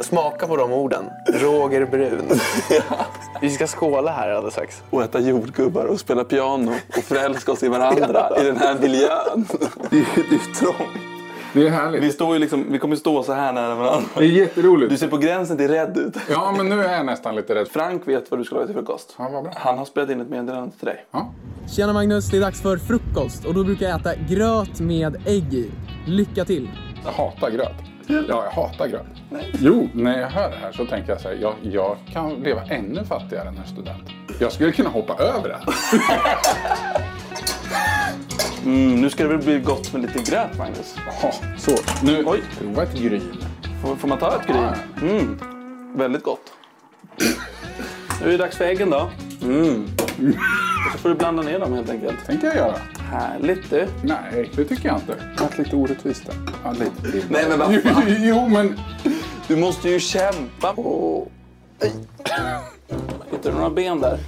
Smaka på de orden. Roger Brun. <laughs> Vi ska skåla här alldeles strax. Och äta jordgubbar och spela piano och förälska oss i varandra <laughs> i den här miljön. Det är ju det är trångt. Det är härligt. Vi, står ju liksom, vi kommer stå så här nära varandra. Det är jätteroligt. Du ser på gränsen till rädd ut. Ja, men nu är jag nästan lite rädd. Frank vet vad du ska laga till frukost. Ja, vad bra. Han har spelat in ett meddelande till dig. Ja. Tjena Magnus, det är dags för frukost och då brukar jag äta gröt med ägg i. Lycka till! Jag hatar gröt. Ja, jag hatar gröt. Jo, när jag hör det här så tänker jag så här, jag, jag kan leva ännu fattigare än en student. Jag skulle kunna hoppa över det. <laughs> Mm, nu ska det väl bli gott med lite gröt, Magnus? Jaha, så. Nu, Oj. prova ett gryn. Får, får man ta ett gry? Mm. Väldigt gott. Nu är det dags för äggen då. Mm. Och så får du blanda ner dem helt enkelt. tänker jag göra. Härligt du. Nej, det tycker jag inte. Det var lite orättvist där. Ja, lite till. Nej, men vad jo, fan. <laughs> jo, men... Du måste ju kämpa. Åh. Hittar du några ben där?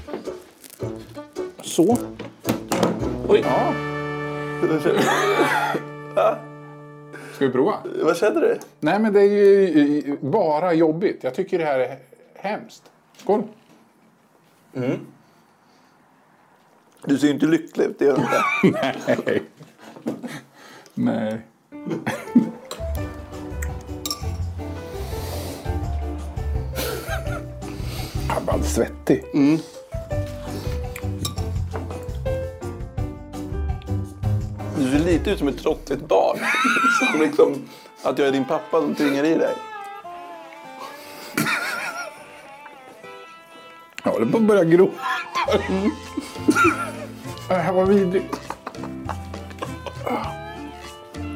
Så. Oj. Ja. <laughs> Ska vi prova? Vad känner du? Nej, men det är ju bara jobbigt. Jag tycker det här är hemskt. Skål! Mm. Du ser ju inte lycklig ut, det gör du inte. <laughs> Nej. Nej. <laughs> Jag är bara svettig. Mm. Ser lite ut som ett trotsigt barn. <laughs> Som liksom att jag är din pappa som tvingar i dig. Jag håller på att börja gråta. Det här var vidrigt.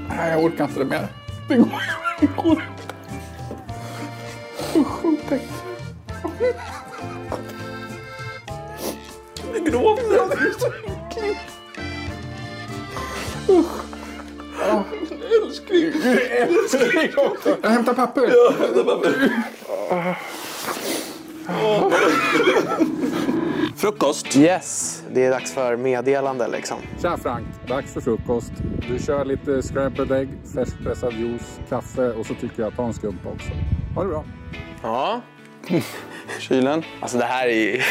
Nej, jag orkar inte det mer. Det går det går inte. Usch, otäckt. Jag gråter. Älskling. Älskling också. Jag hämtar papper. Ja, hämta papper. Frukost. Yes, det är dags för meddelande liksom. Tja Frank, dags för frukost. Du kör lite scrambled egg, färskpressad juice, kaffe och så tycker jag ta en skumpa också. Ha det bra. Ja. Kylen. Alltså det här är.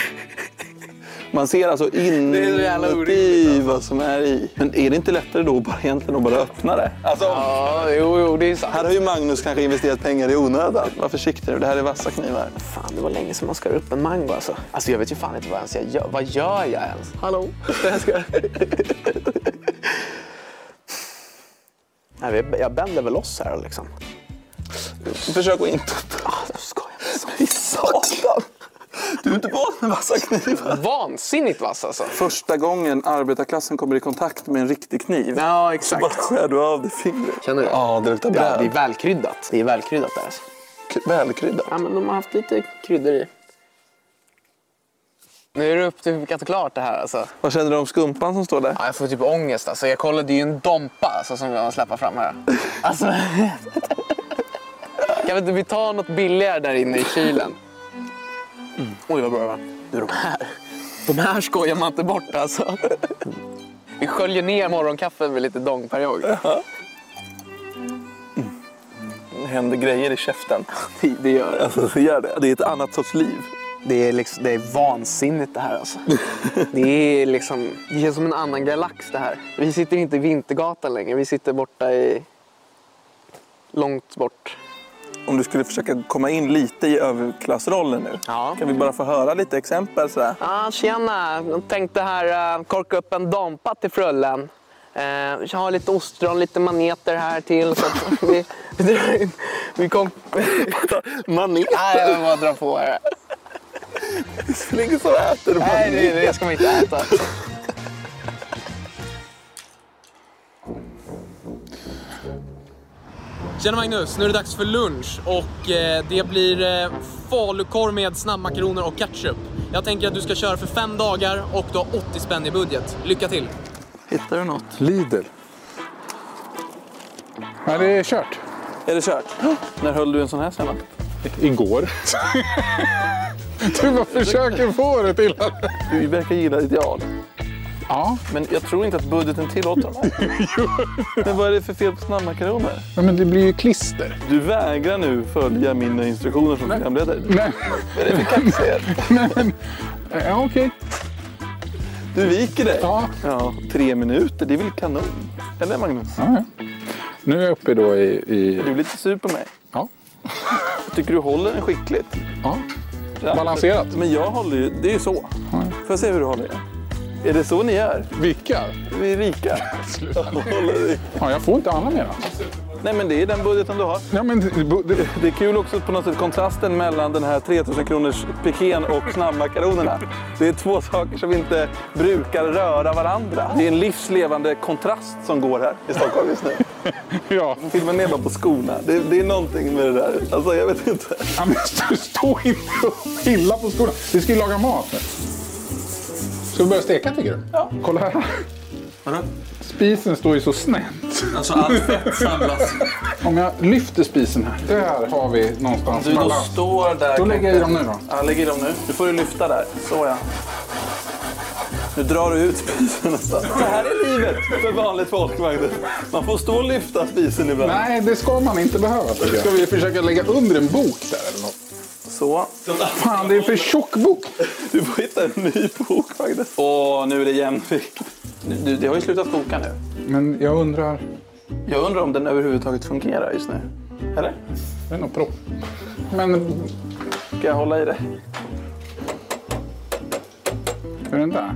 Man ser alltså inuti vad som är i. Men är det inte lättare då bara, egentligen att bara öppna det? Alltså, Ja, jo, jo, det är sant. här har ju Magnus kanske investerat pengar i onödan. Var försiktig nu, det här är vassa knivar. Fan, det var länge sedan man skar upp en mango alltså. Alltså jag vet ju fan inte vad ens jag gör. Vad gör jag ens? Hallå? Jag ska... Nej, vi- jag bänder väl loss här liksom. Försök att inte... Ah, du skojar med så. Fy satan! Du är inte van med vassa knivar. Vansinnigt vass alltså. Första gången arbetarklassen kommer i kontakt med en riktig kniv. Ja, Så exakt. bara skär du av det fingret. Känner du? Ja, det luktar Ja, bröd. det är välkryddat. Det är välkryddat där alltså. Välkryddat. Ja, men de har haft lite kryddor i. Nu är det uppdukat klart det här alltså. Vad känner du om skumpan som står där? Ja, jag får typ ångest alltså. Jag kollade ju en Dompa alltså, som jag släpper fram här. Alltså. <laughs> kan vi inte ta något billigare där inne i kylen? Oj, vad bra var. Du, de här. De här skojar man inte bort alltså. Vi sköljer ner morgonkaffen med lite Dong Perigord. Det händer grejer i käften. Det, det gör det. Alltså, det gör det. Det är ett annat sorts liv. Det är, liksom, det är vansinnigt det här alltså. Det är liksom, det känns som en annan galax det här. Vi sitter inte i Vintergatan längre, vi sitter borta i... Långt bort. Om du skulle försöka komma in lite i överklassrollen nu. Ja. Kan vi bara få höra lite exempel sådär? Ja, tjena. Jag tänkte här uh, korka upp en Dompa till frullen. Uh, vi har lite ostron, lite maneter här till. Så att <laughs> vi, vi, drar in- vi kom... <laughs> Maneter? Nej, jag bara dra på här. Det är ingen som äter Nej, det, det ska man inte äta. Tjena Magnus, nu är det dags för lunch och eh, det blir eh, falukorv med snabbmakaroner och ketchup. Jag tänker att du ska köra för fem dagar och du har 80 spänn i budget. Lycka till! Hittar du något? Lidl. Ja, det är kört. Är det kört? När höll du en sån här senast? Igår. <laughs> du bara försöker få det till att... Du verkar gilla ideal. Ja. Men jag tror inte att budgeten tillåter dem. <laughs> Men vad är det för fel på snabbmakaroner? Ja, Men det blir ju klister. Du vägrar nu följa mina instruktioner som programledare. Nej. Vad är det för kaxighet? <laughs> Nej, men... Ja, okej. Du viker dig. Ja. ja. Tre minuter, det är väl kanon? Eller Magnus? Ja, ja. Nu är jag uppe då i... i... Du är lite sur på mig. Ja. Tycker du håller den skickligt. ja. Balanserat. Men jag håller ju, det är ju så. Ja. Får jag se hur du håller det? Är det så ni gör? Vilka? Vi är rika. <laughs> Sluta. Ja, jag får inte alla mera. Nej men det är den budgeten du har. Ja, men, det- Det är kul också på något sätt kontrasten mellan den här 3000 kronors pikén och snabbmakaronerna. Det är två saker som inte brukar röra varandra. Det är en livslevande kontrast som går här i Stockholm just nu. <laughs> ja. Med ner bara på skorna. Det, det är någonting med det där. Alltså jag vet inte. Ja, men <laughs> stå- inte och pilla på skorna. Vi ska ju laga mat. Ska vi börja steka tycker du? Ja. Kolla här. Spisen står ju så snett. Alltså allt fett samlas. <laughs> Om jag lyfter spisen här. Där har vi någonstans Du, då balans. står där. Då lägger jag i dem nu då. Ja, lägg i dem nu. Du får du lyfta där. Så ja. Nu drar du ut spisen nästan. Så här är livet för vanligt folk, Magnus. Man får stå och lyfta spisen ibland. Nej, det ska man inte behöva. Ska vi försöka lägga under en bok där eller något? Så. Fan, det är för tjock bok. Du får hitta en ny bok, Magnus. Åh, nu är det jämvikt. Du, det har ju slutat koka nu. Men jag undrar... Jag undrar om den överhuvudtaget fungerar just nu. Eller? Det är nog propp. Men Ska jag hålla i det? är den där?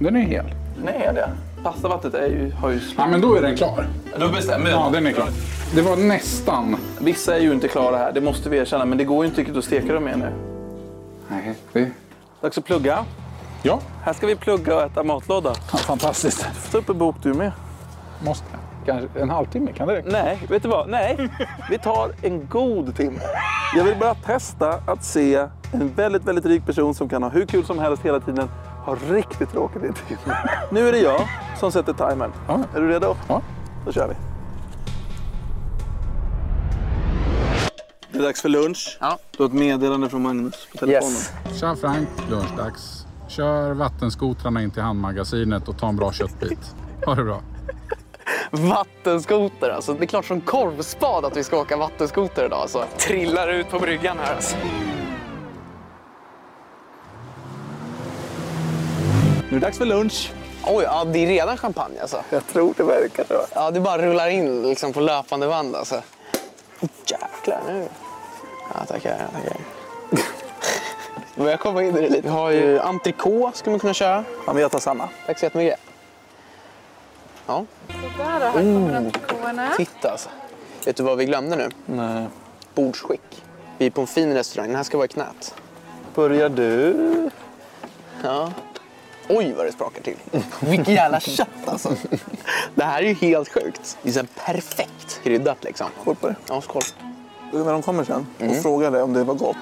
Den är hel. Nej, är det. Pastavattnet är ju, har ju. Ja, men då är den klar. Då bestämmer Ja, den är klar. Det var nästan... Vissa är ju inte klara här, det måste vi erkänna. Men det går ju inte riktigt att steka dem ännu. Nej, det... Dags att plugga. Ja, Här ska vi plugga och äta matlåda. fantastiskt. Ta upp en bok du med. Måste? Kanske en halvtimme, kan det räcka? Nej, vet du vad? Nej, vi tar en god timme. Jag vill bara testa att se en väldigt, väldigt rik person som kan ha hur kul som helst hela tiden, ha riktigt tråkigt i en timme. Nu är det jag som sätter timern. Ja. Är du redo? Ja. Då kör vi. Det är dags för lunch. Ja. Du har ett meddelande från Magnus på telefonen. Yes. Tja Frank, lunchdags. Kör vattenskotrarna in till handmagasinet och ta en bra köttbit. Ha det bra. Vattenskoter alltså. Det är klart som korvspad att vi ska åka vattenskoter idag alltså. Trillar ut på bryggan här alltså. Nu är det dags för lunch. Oj, ja, det är redan champagne alltså. Jag tror det verkar så. Ja, det bara rullar in liksom på löpande band alltså. Oh, jäklar nu. Ja, tackar, tackar. Men jag <laughs> kommer in i det lite. Vi har ju entrecote skulle man kunna köra. Ja, men jag tar samma. Tack så jättemycket. Ja, Där då, här kommer entrecôterna. titta alltså. Vet du vad vi glömde nu? Nej. Bordsskick. Vi är på en fin restaurang. Den här ska vara i knät. Börjar du? Ja. Oj vad det sprakar till. <laughs> Vilket jävla kött alltså. Det här är ju helt sjukt. Det är så perfekt kryddat liksom. Skål på det. Ja, skål. När de kommer sen och frågar dig om det var gott,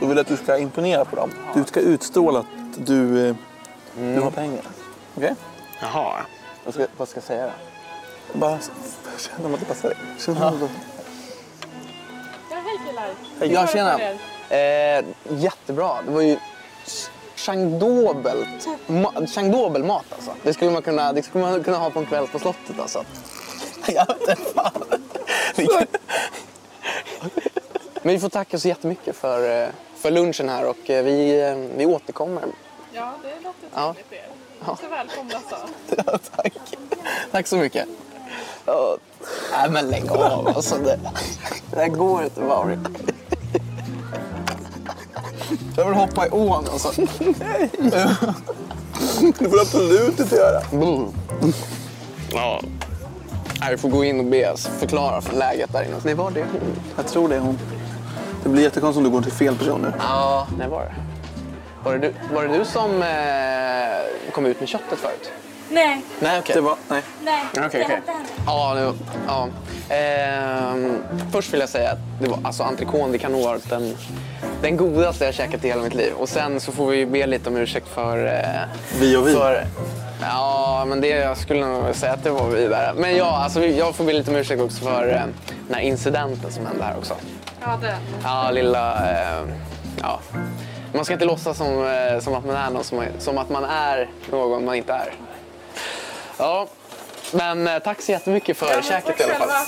då vill jag att du ska imponera på dem. Du ska utstråla att du, eh, du har pengar. Okej? Jaha. Vad, ska, vad ska jag säga? Bara känna om att det passar dig. Känna om att- Ja, hej killar. Ja, tjena. Eh, jättebra. Det var ju changdobelt. Ma- changdobel-mat alltså. Det skulle, man kunna, det skulle man kunna ha på en kväll på slottet alltså. <laughs> Jag vet inte fan. Men vi får tacka så jättemycket för, eh, för lunchen här och eh, vi, eh, vi återkommer. Ja, det låter Ja. trevligt det. Ja. Så välkomna så. <laughs> Ja, tack. Tack så mycket. Ja, Nej men lägg av alltså. Det, det här går inte Mauri. Jag vill hoppa i ån alltså. Det får du absolut inte göra. Mm. Ja. Nej, Vi får gå in och be förklara för läget där inne. Nej, var det hon? Jag tror det är hon. Det blir jättekonstigt om du går till fel person nu. Ja, nej var det. Var det du, var det du som eh, kom ut med köttet förut? Nej, Nej, okej. Det var, nej. nej. Okej. Det hände henne. Ja, det, ja. Ehm, först vill jag säga att det var, alltså, entrecôten det kan nog ha varit den, den godaste jag käkat i hela mitt liv. Och sen så får vi be lite om ursäkt för... Eh, Vi och vi. För, ja, men det jag skulle nog säga att det var vi där. Men ja, alltså, jag får be lite om ursäkt också för eh, den här incidenten som hände här också. Ja, det. Ja, lilla... Eh, ja. Man ska inte låtsas som, eh, som att man är någon som, som att man är någon man inte är. Ja, men eh, tack så jättemycket för Ja, käket i alla fall. själva.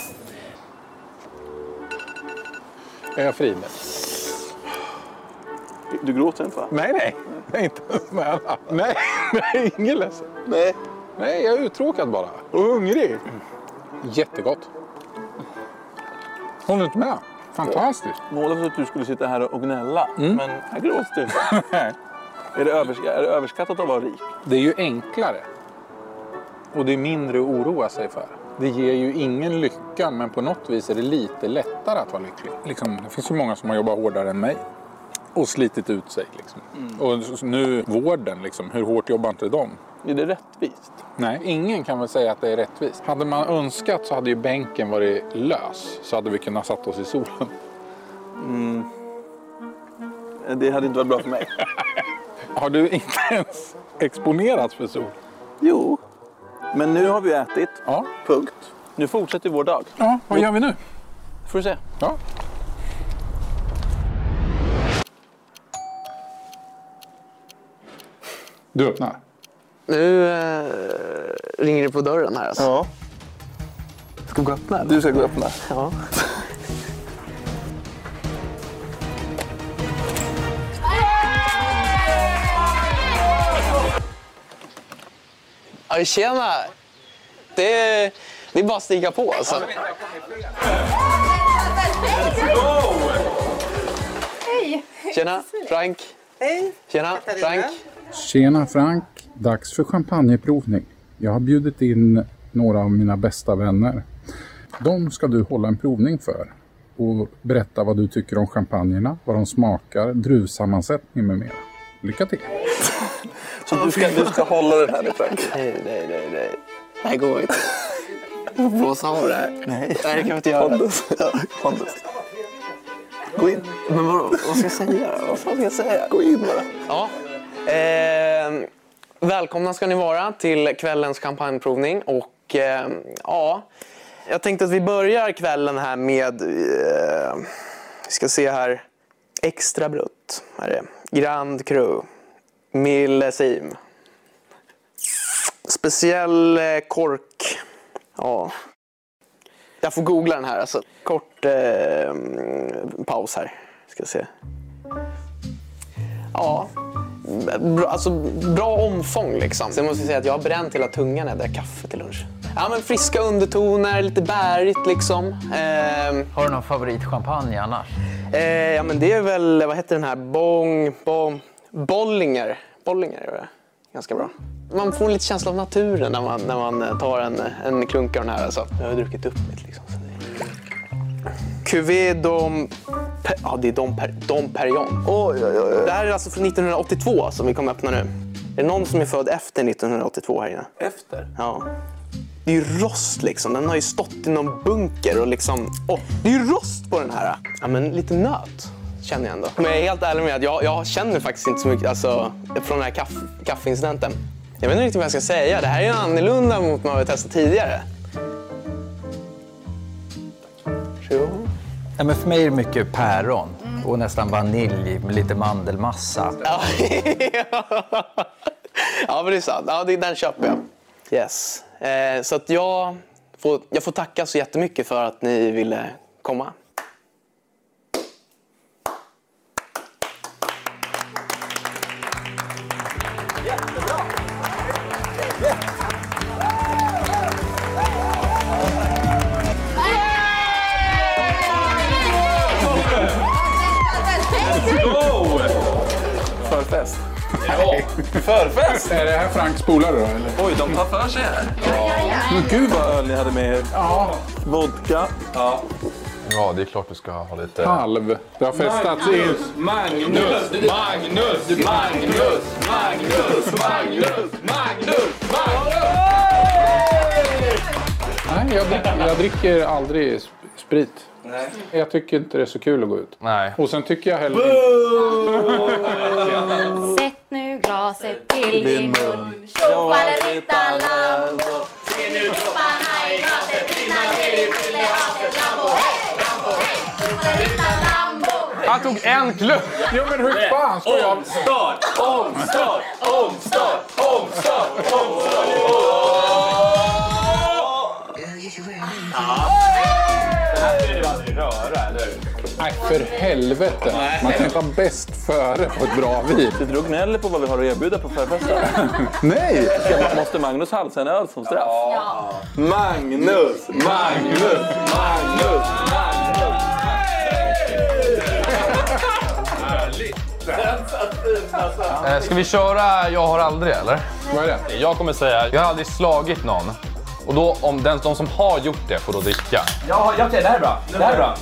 Är jag fri med? Du gråter inte va? Nej, nej. nej inte ens alla. Nej, <laughs> nej, ingen ledsen. Nej. Nej, jag är uttråkad bara. Och hungrig. Jättegott. Håller du inte med? Fantastiskt. Målet var att du skulle sitta här och gnälla, Mm. men här gråter du inte. Är det, är det överskattat att vara rik? Det är ju enklare Och det är mindre att oroa sig för. Det ger ju ingen lycka men på något vis är det lite lättare att vara lycklig. Liksom, det finns ju många som har jobbat hårdare än mig. Och slitit ut sig. Liksom. Och nu vården, liksom, hur hårt jobbar inte de? Är det rättvist? Nej, ingen kan väl säga att det är rättvist. Hade man önskat så hade ju bänken varit lös. Så hade vi kunnat satt oss i solen. Mm. Det hade inte varit bra för mig. <laughs> Har du inte ens exponerats för sol? Jo, men nu har vi ätit. Ja. Punkt. Nu fortsätter vår dag. Ja, vad gör vi nu? Får du se. Ja. Du öppnar? Nu eh, ringer det på dörren här alltså. Ja. Ska vi gå och öppna? eller? Du ska gå och öppna. Ja. Ja, tjena! Det är, det är bara att stiga på alltså. Hej! Tjena, Frank. Hej! Tjena, Frank. Tjena Frank! Dags för champagneprovning. Jag har bjudit in några av mina bästa vänner. De ska du hålla en provning för och berätta vad du tycker om champagnerna, vad de smakar, druvsammansättning med mera. Lycka till! <laughs> Så du ska, du ska hålla den här nu Frank? <laughs> Nej, nej, nej, nej. Det här går inte. Jag får blåsa av det här. Nej. Nej, det kan vi inte göra. Pontus. Ja, Pontus. Gå in. Men vadå, vad ska jag säga? Vad fan ska jag säga? Gå in bara. Ja. Eh, välkomna ska ni vara till kvällens champagneprovning. Och eh, ja, jag tänkte att vi börjar kvällen här med, eh, vi ska se här, Extra Brutt. Här är. Grand Cru. Millesim. Speciell eh, kork. Ja. Jag får googla den här alltså. Kort eh, paus här. Ska se. Ja, bra, alltså, bra omfång liksom. Sen måste jag säga att jag har bränt hela tungan när jag drack kaffe till lunch. Ja, men friska undertoner, lite bärigt liksom. Ehm, Har du någon favoritchampagne annars? eh, ja, men det är väl, vad heter den här? Bong, bong, Bollinger. Bollinger är det. Ganska bra. Man får lite känsla av naturen när man, när man eh, tar en, en klunk av den här. Alltså. Jag har druckit upp mitt liksom. Cuvée Dom... Per, ja, det är Dom, per, Dom Perignon. Oj, oj, oj. Det här är alltså från 1982 som vi kommer öppna nu. Är det någon som är född efter 1982 här inne? Efter? Ja. Det är ju rost liksom. Den har ju stått i någon bunker och liksom... Åh, det är ju rost på den här! Ja, men lite nöt känner jag ändå. Men jag är helt ärlig med att jag, jag känner faktiskt inte så mycket alltså, från den här kaff, kaffeincidenten. Jag vet inte riktigt vad jag ska säga. Det här är ju annorlunda mot vad vi testat tidigare. Jo. Ja, men för mig är det mycket päron och nästan vanilj med lite mandelmassa. Ja, ja men det är sant. Ja, det, den köper jag. Yes. Eh, så att jag får, jag får tacka så jättemycket för att ni ville komma. Förfest! Är det här Franks polare då eller? Oj, de tar för sig här. Men gud vad öl ni hade med er. Ja. Vodka. Ja. Ja, det är klart du ska ha lite... Halv. Det har festats in. Magnus! Magnus! Magnus! Magnus! Magnus! Magnus! Magnus! Nej, jag dricker, jag dricker aldrig sp- sprit. Nej. Jag tycker inte det är så kul att gå ut. Nej. Och sen tycker jag heller glaset till din mun. Tjofaderittan-Lambo. Se nu dropparna i glaset rinna ner i Lillehavet. Lambo, hej! Lambo, hej! Tjofaderittan-Lambo. Han tog en klubb! Jo men hur fan ska jag... Omstart! Omstart! Omstart! Omstart! Omstart! Det här blir det aldrig röra, eller hur? Nej, för helvete. Man kan vara bäst före på ett bra vin. Du drog gnäller på vad vi har att erbjuda på förfesten. Nej! Måste Magnus halsa en öl som straff? Ja. Magnus! Magnus! Magnus! Magnus! Fin! Eh, Ska vi köra Jag har aldrig eller? Vad är det? Jag kommer säga Jag har aldrig slagit någon. Och då om den, de som har gjort det får då dricka. Ja, ja, okej, det här är bra. Det här är bra.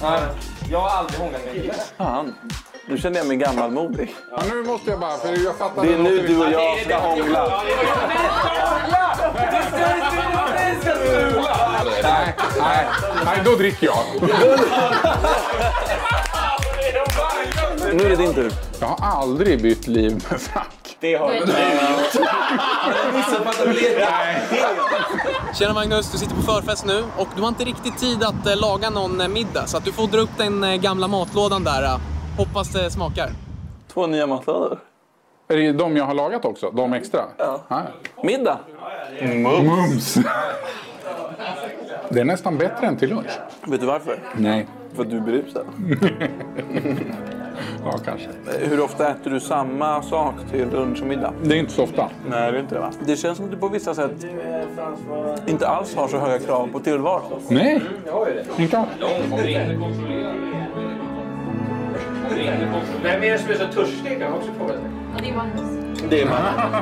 Jag har aldrig hånglat med en kille. Fan, nu känner jag mig gammalmodig. Ja, nu måste jag bara, för jag fattar Det är nu du och jag ska hångla. Nej, nej, nej, då dricker jag. Nu är det din tur. Jag har aldrig bytt liv med Frank. Det har du gjort. Tjena Magnus, du sitter på förfest nu och du har inte riktigt tid att eh, laga någon eh, middag så att du får dra upp den eh, gamla matlådan där. Hoppas det smakar. Två nya matlådor. Är det de jag har lagat också? De extra? Ja. Middag. Mums! Det är nästan bättre än till lunch. Vet du varför? Nej. För att du är berusad. <laughs> Ja, kanske. Hur ofta äter du samma sak till lunch och middag? Det är inte så ofta. Nej, det är inte det va? Det känns som att du på vissa sätt inte alls har så höga krav på tillvaro. Nej, inte alls. Vem är det som är så törstig? Jag också fråga dig. Det är Magnus. Det är Magnus.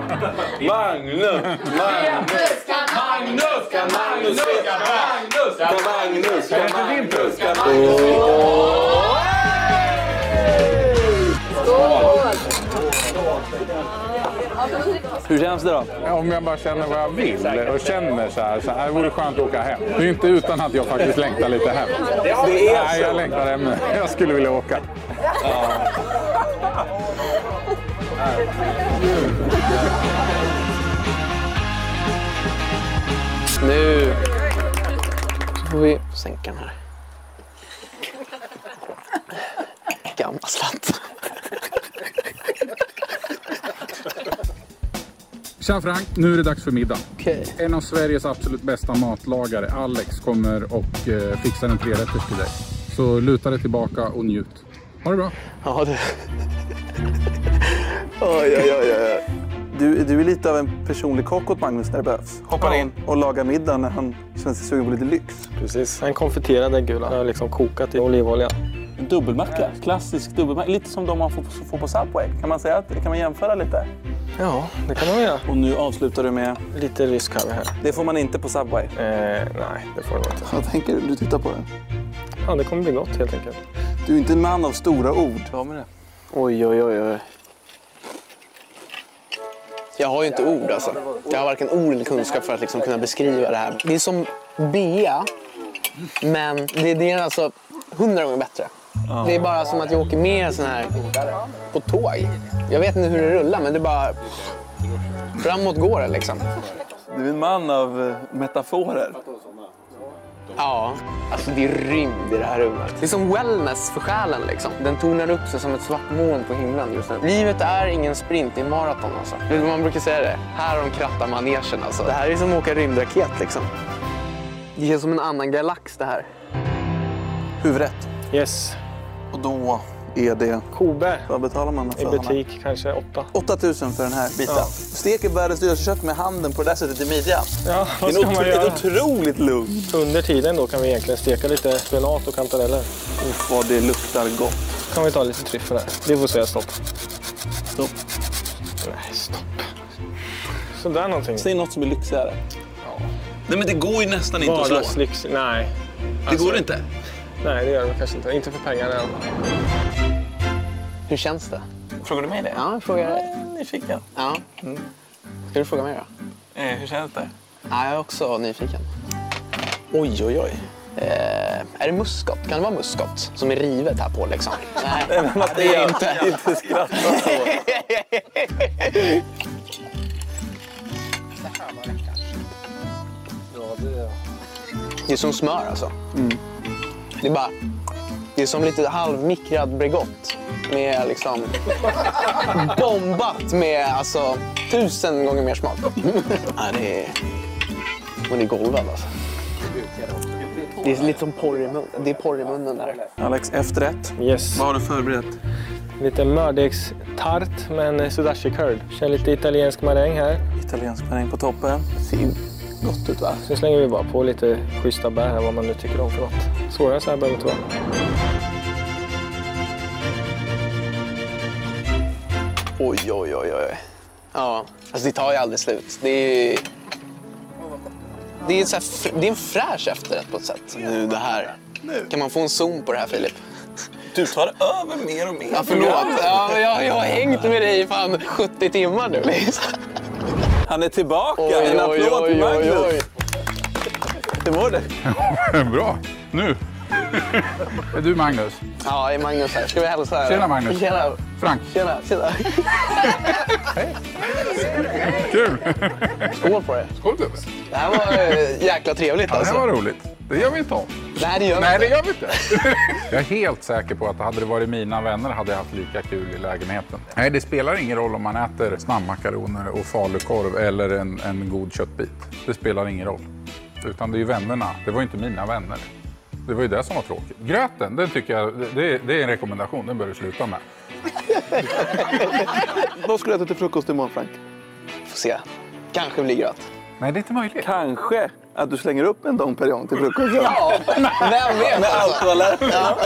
<laughs> Magnus! Magnus kan Magnus, kan Magnus, kan Magnus, Ska Magnus, ska Magnus, ska Hur känns det då? Om jag bara känner vad jag vill och känner så här, så här det vore skönt att åka hem. Det är inte utan att jag faktiskt längtar lite hem. Det är Nej, jag längtar hem. Jag skulle vilja åka. Nu så får vi sänka den här. Gamla slatt. Tja Frank, nu är det dags för middag. Okej. En av Sveriges absolut bästa matlagare, Alex, kommer och eh, fixar en trerätters till dig. Så luta dig tillbaka och njut. Ha det bra. Ja, det... Oj, oj, oj, oj. Du, du är lite av en personlig kock åt Magnus när det behövs. Hoppar in och lagar middag när han känner sig sugen på lite lyx. Precis. En konfiterad äggula. Jag har liksom kokat i olivolja. Dubbelmacka. Klassisk dubbelmacka. Lite som de man får, får på Subway. Kan man säga att, kan man jämföra lite? Ja, det kan man göra. Och nu avslutar du med? Lite rysk vi här. Det får man inte på Subway. Eh, nej, det får det inte. Vad tänker du? Du tittar på den. Ja, det kommer bli gott helt enkelt. Du är inte en man av stora ord. Vad med det? Oj, oj, oj, oj. Jag har ju inte ord alltså. Jag har varken ord eller kunskap för att liksom kunna beskriva det här. Det är som bea, men det, det är alltså hundra gånger bättre. Det är bara som att jag åker med sån här på tåg. Jag vet inte hur det rullar, men det är bara... Framåt går det liksom. Du är en man av eh, metaforer. Ja, alltså det är rymd i det här rummet. Det är som wellness för själen liksom. Den tornar upp sig som ett svart moln på himlen just nu. Livet är ingen sprint, det är maraton alltså. Man brukar säga det? Här har de krattat manegen alltså. Det här är som att åka rymdraket liksom. Det känns som en annan galax det här. Huvudrätt. Yes. Och då är det... Kobe. Vad betalar man för I butik kanske åtta. 8000 för den här biten. Ja. Steker världens dyraste kött med handen på det där sättet i midjan. Ja, det vad är ska man göra? ett otroligt lugn. Under tiden då kan vi egentligen steka lite spenat och kantareller. Uff, vad det luktar gott. kan vi ta lite tryffel här. Det får säga stopp. Stopp. Nej, stopp. Sådär någonting. Säg något som är lyxigare. Nej men det går ju nästan inte att slå. Nej. Det går inte. Nej, det gör det kanske inte. Inte för pengarna än. Hur känns det? Frågar du mig det? Ja, jag frågar dig. Nyfiken. Ja. Ska du fråga mig då? Eh, hur känns det? Ja, jag är också nyfiken. Oj, oj, oj. Eh, är det muskot? Kan det vara muskot som är rivet här på liksom? Nej, <laughs> Nej, men det är inte. Inte skratta så. Det är som smör alltså. Det är bara... Det är som lite halvmikrad Bregott med liksom bombat med alltså tusen gånger mer smak. <laughs> Ja, det är... Man är golvad alltså. Det är lite som porr i munnen. Det är porr i munnen där. Alex, efterrätt. Yes. Vad har du förberett? Lite mördegstart med en sudashi curd. Kör lite italiensk maräng här. Italiensk maräng på toppen. Ju gott ut va? Så slänger vi bara på lite schyssta bär här, vad man nu tycker om för något. Svårare så här behöver det inte vara. Oj, oj, oj, oj. Ja, alltså det tar ju aldrig slut. Det är, det är, så här, det är en fräsch efterrätt på ett sätt. Nu det här. Kan man få en zoom på det här Filip? Du tar över mer och mer. Ja, förlåt. Ja, jag, jag har hängt med dig i fan 70 timmar nu. liksom. Han är tillbaka. Oj, en oj, applåd oj, till oj, Magnus. oj. Hur mår du? <laughs> Bra. Nu. Är du Magnus? Ja, är Magnus här. Ska vi hälsa? här? Tjena, Magnus. Tjena. Frank. Tjena, tjena. Kul! Skål på det. Skål gubbe. Det här var eh, jäkla trevligt Ja, det alltså. här var roligt. Det gör vi inte om. Nej, det gör vi Nej, inte. det gör vi inte. <laughs> Jag är helt säker på att hade det varit mina vänner hade jag haft lika kul i lägenheten. Nej, det spelar ingen roll om man äter snabbmakaroner och falukorv eller en, en god köttbit. Det spelar ingen roll. Utan det är ju vännerna. Det var ju inte mina vänner. Det var ju det som var tråkigt. Gröten, den tycker jag, det, det är en rekommendation. Den bör du sluta med. <laughs> Vad ska du äta till frukost imorgon Frank? Får se. Kanske blir gröt. Nej, det är inte möjligt. Kanske att du slänger upp en Dom Perignon till frukost. Ja, vem vet? Med alkohol. Ja.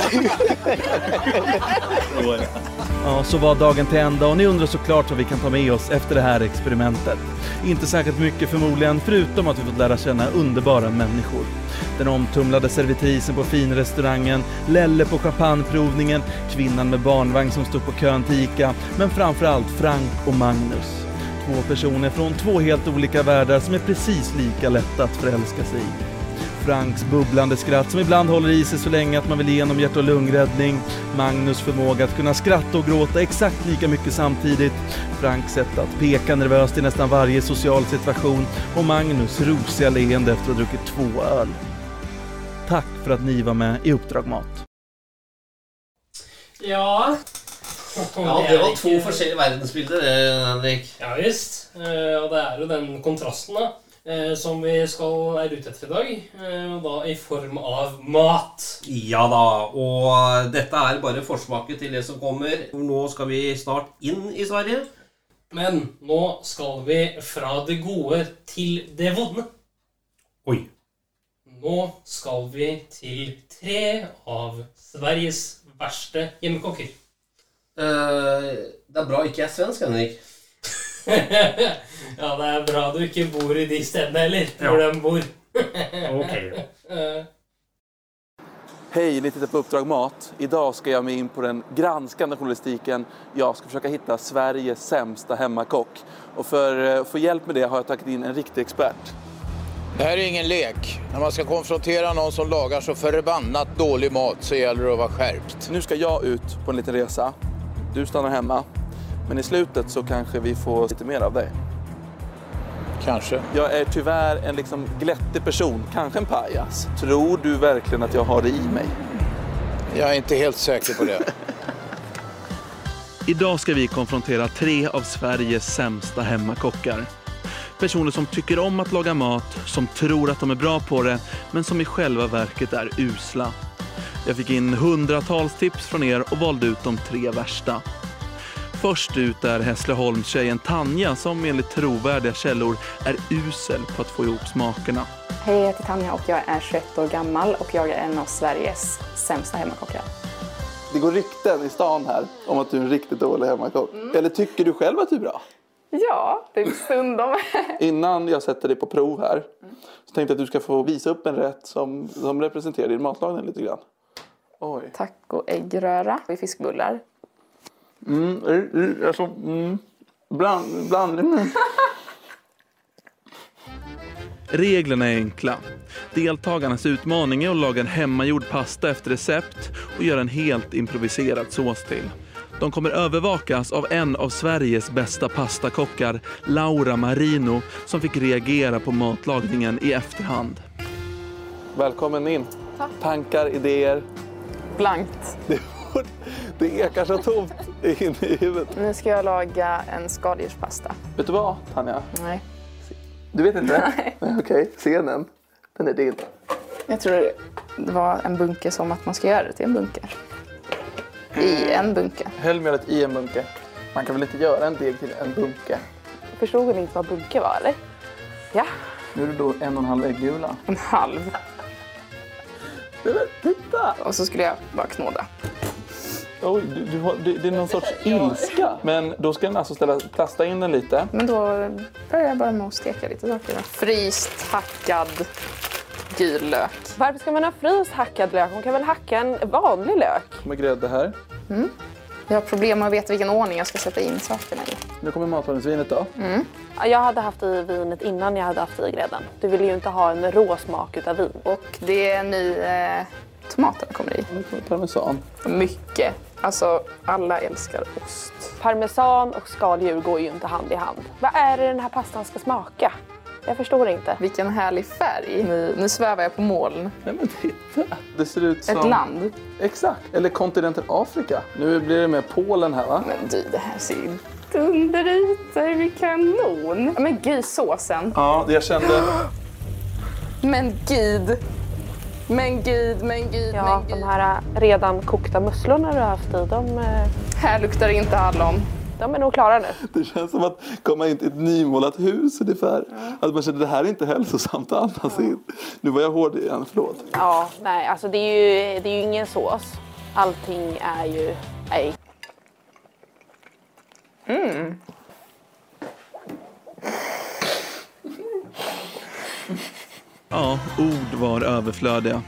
Ja, så var dagen till ända och ni undrar såklart vad vi kan ta med oss efter det här experimentet. Inte särskilt mycket förmodligen, förutom att vi fått lära känna underbara människor. Den omtumlade servitrisen på finrestaurangen, Lelle på champagneprovningen, kvinnan med barnvagn som stod på kön till Ica, men framförallt Frank och Magnus. Två personer från två helt olika världar som är precis lika lätta att förälska sig i. Franks bubblande skratt som ibland håller i sig så länge att man vill ge hjärt och lungräddning. Magnus förmåga att kunna skratta och gråta exakt lika mycket samtidigt. Franks sätt att peka nervöst i nästan varje social situation. Och Magnus rosiga leende efter att ha druckit två öl. Tack för att ni var med i Uppdrag Mat. Ja. Ja, det var två forskjellige verdensbilder, det, Henrik. Ja visst. Eh, Og det er jo den kontrasten da, eh, som vi skal er ute etter i dag. eh, Og da i form av mat. Ja da, og dette er bare forsmaket til det som kommer. Nå skal vi snart inn i Sverige. Men nå skal vi fra det gode til det vonde. Oi. Nå skal vi til tre av Sveriges verste hjemmekokker. Eh, det er bra ikke jeg er svensk, Henrik. <laughs> ja, det er bra du ikke bor i de stedene heller, Ja. hvor de bor. <laughs> Eh, <laughs> Hej, ni tittar på Uppdrag Mat. Idag ska jag mig in på den granskande journalistiken. Jag ska försöka hitta Sveriges sämsta hemmakock. Och för att få hjälp med det har jag tagit in en riktig expert. Det här är ingen lek. När man ska konfrontera någon som lagar så förbannat dålig mat så gäller det att vara skärpt. Nu ska jag ut på en liten resa. Du stannar hemma. Men i slutet så kanske vi får lite mer av dig. Kanske. Jag är tyvärr en liksom glättig person, kanske en pajas. Tror du verkligen att jag har det i mig? Jag är inte helt säker på det. <laughs> Idag ska vi konfrontera tre av Sveriges sämsta hemmakockar. Personer som tycker om att laga mat, som tror att de är bra på det, men som i själva verket är usla. Jag fick in hundratals tips från er och valde ut de tre värsta. Först ut är Hässleholmstjejen Tanja som enligt trovärdiga källor är usel på att få ihop smakerna. Hej, jag heter Tanja och jag är 21 år gammal och jag är en av Sveriges sämsta hemmakockar. Det går rykten i stan här om att du är en riktigt dålig hemmakock. Eller tycker du själv att du är bra? Ja, det är stundom. <laughs> Innan jag sätter dig på prov här så tänkte jag att du ska få visa upp en rätt som, som representerar din matlagning lite grann. Oj. Tacoäggröra i fiskbullar. Mm, alltså, mm. Bland, blandningen. Reglerna är enkla. Deltagarnas utmaning är att laga en hemmagjord pasta efter recept och göra en helt improviserad sås till. De kommer övervakas av en av Sveriges bästa pastakockar, Laura Marino, som fick reagera på matlagningen i efterhand. Välkommen in. Tack. Tankar, idéer. Blankt. <laughs> Det ekar så tomt inne i huvudet. Nu ska jag laga en skaldjurspasta. Vet du vad, Tanja? Nej. Du vet inte? <laughs> Nej. Okej, scenen. Den är din. Jag tror det var en bunke som att man ska göra det till en bunker. I en bunke. Hällmjölet i en bunke. Man kan väl inte göra en deg till en bunke? Förstod ni inte vad bunke var eller? Ja, Nu är det då en och en halv äggula. en halv. Titta! Och så skulle jag bara knåda. Oj, du, du har, det, det är någon sorts ilska. Men då ska den alltså ställa, plasta in den lite. Men då börjar jag bara med att steka lite saker. Fryst, hackad, gul lök. Varför ska man ha fryst hackad lök? Man kan väl hacka en vanlig lök? Med grädde här. Mm. Jag har problem med att veta vilken ordning jag ska sätta in sakerna i. Nu kommer matlagningsvinet då. Mm. Ja, Jag hade haft i vinet innan jag hade haft i grädden. Du vill ju inte ha en rå smak utav vin. Och det är nu eh, tomaterna kommer i. Parmesan. Mycket. Alltså, alla älskar ost. Parmesan och skaldjur går ju inte hand i hand. Vad är det den här pastan ska smaka? Jag förstår inte. Vilken härlig färg. Nu, nu svävar jag på moln. Nej men titta. Det ser ut som... Ett land. Exakt. Eller kontinenten Afrika. Nu blir det med Polen här va? Men du, det här ser ju dunder ut. Det är ju kanon. Ja, Men gud, såsen. Ja, jag kände... Men gud. Men gud, men gud, Ja, men de gud. här äh, redan kokta musslorna du har haft i, de, eh, Här luktar det inte hallon. De är nog klara nu. Det känns som att komma in till ett nymålat hus ungefär. Att man känner att det här är inte hälsosamt att andas in. Nu var jag hård igen, förlåt. Ja, nej, alltså det är ju, det är ju ingen sås. Allting är ju... Nej. Mm. Ja, ord var överflödiga.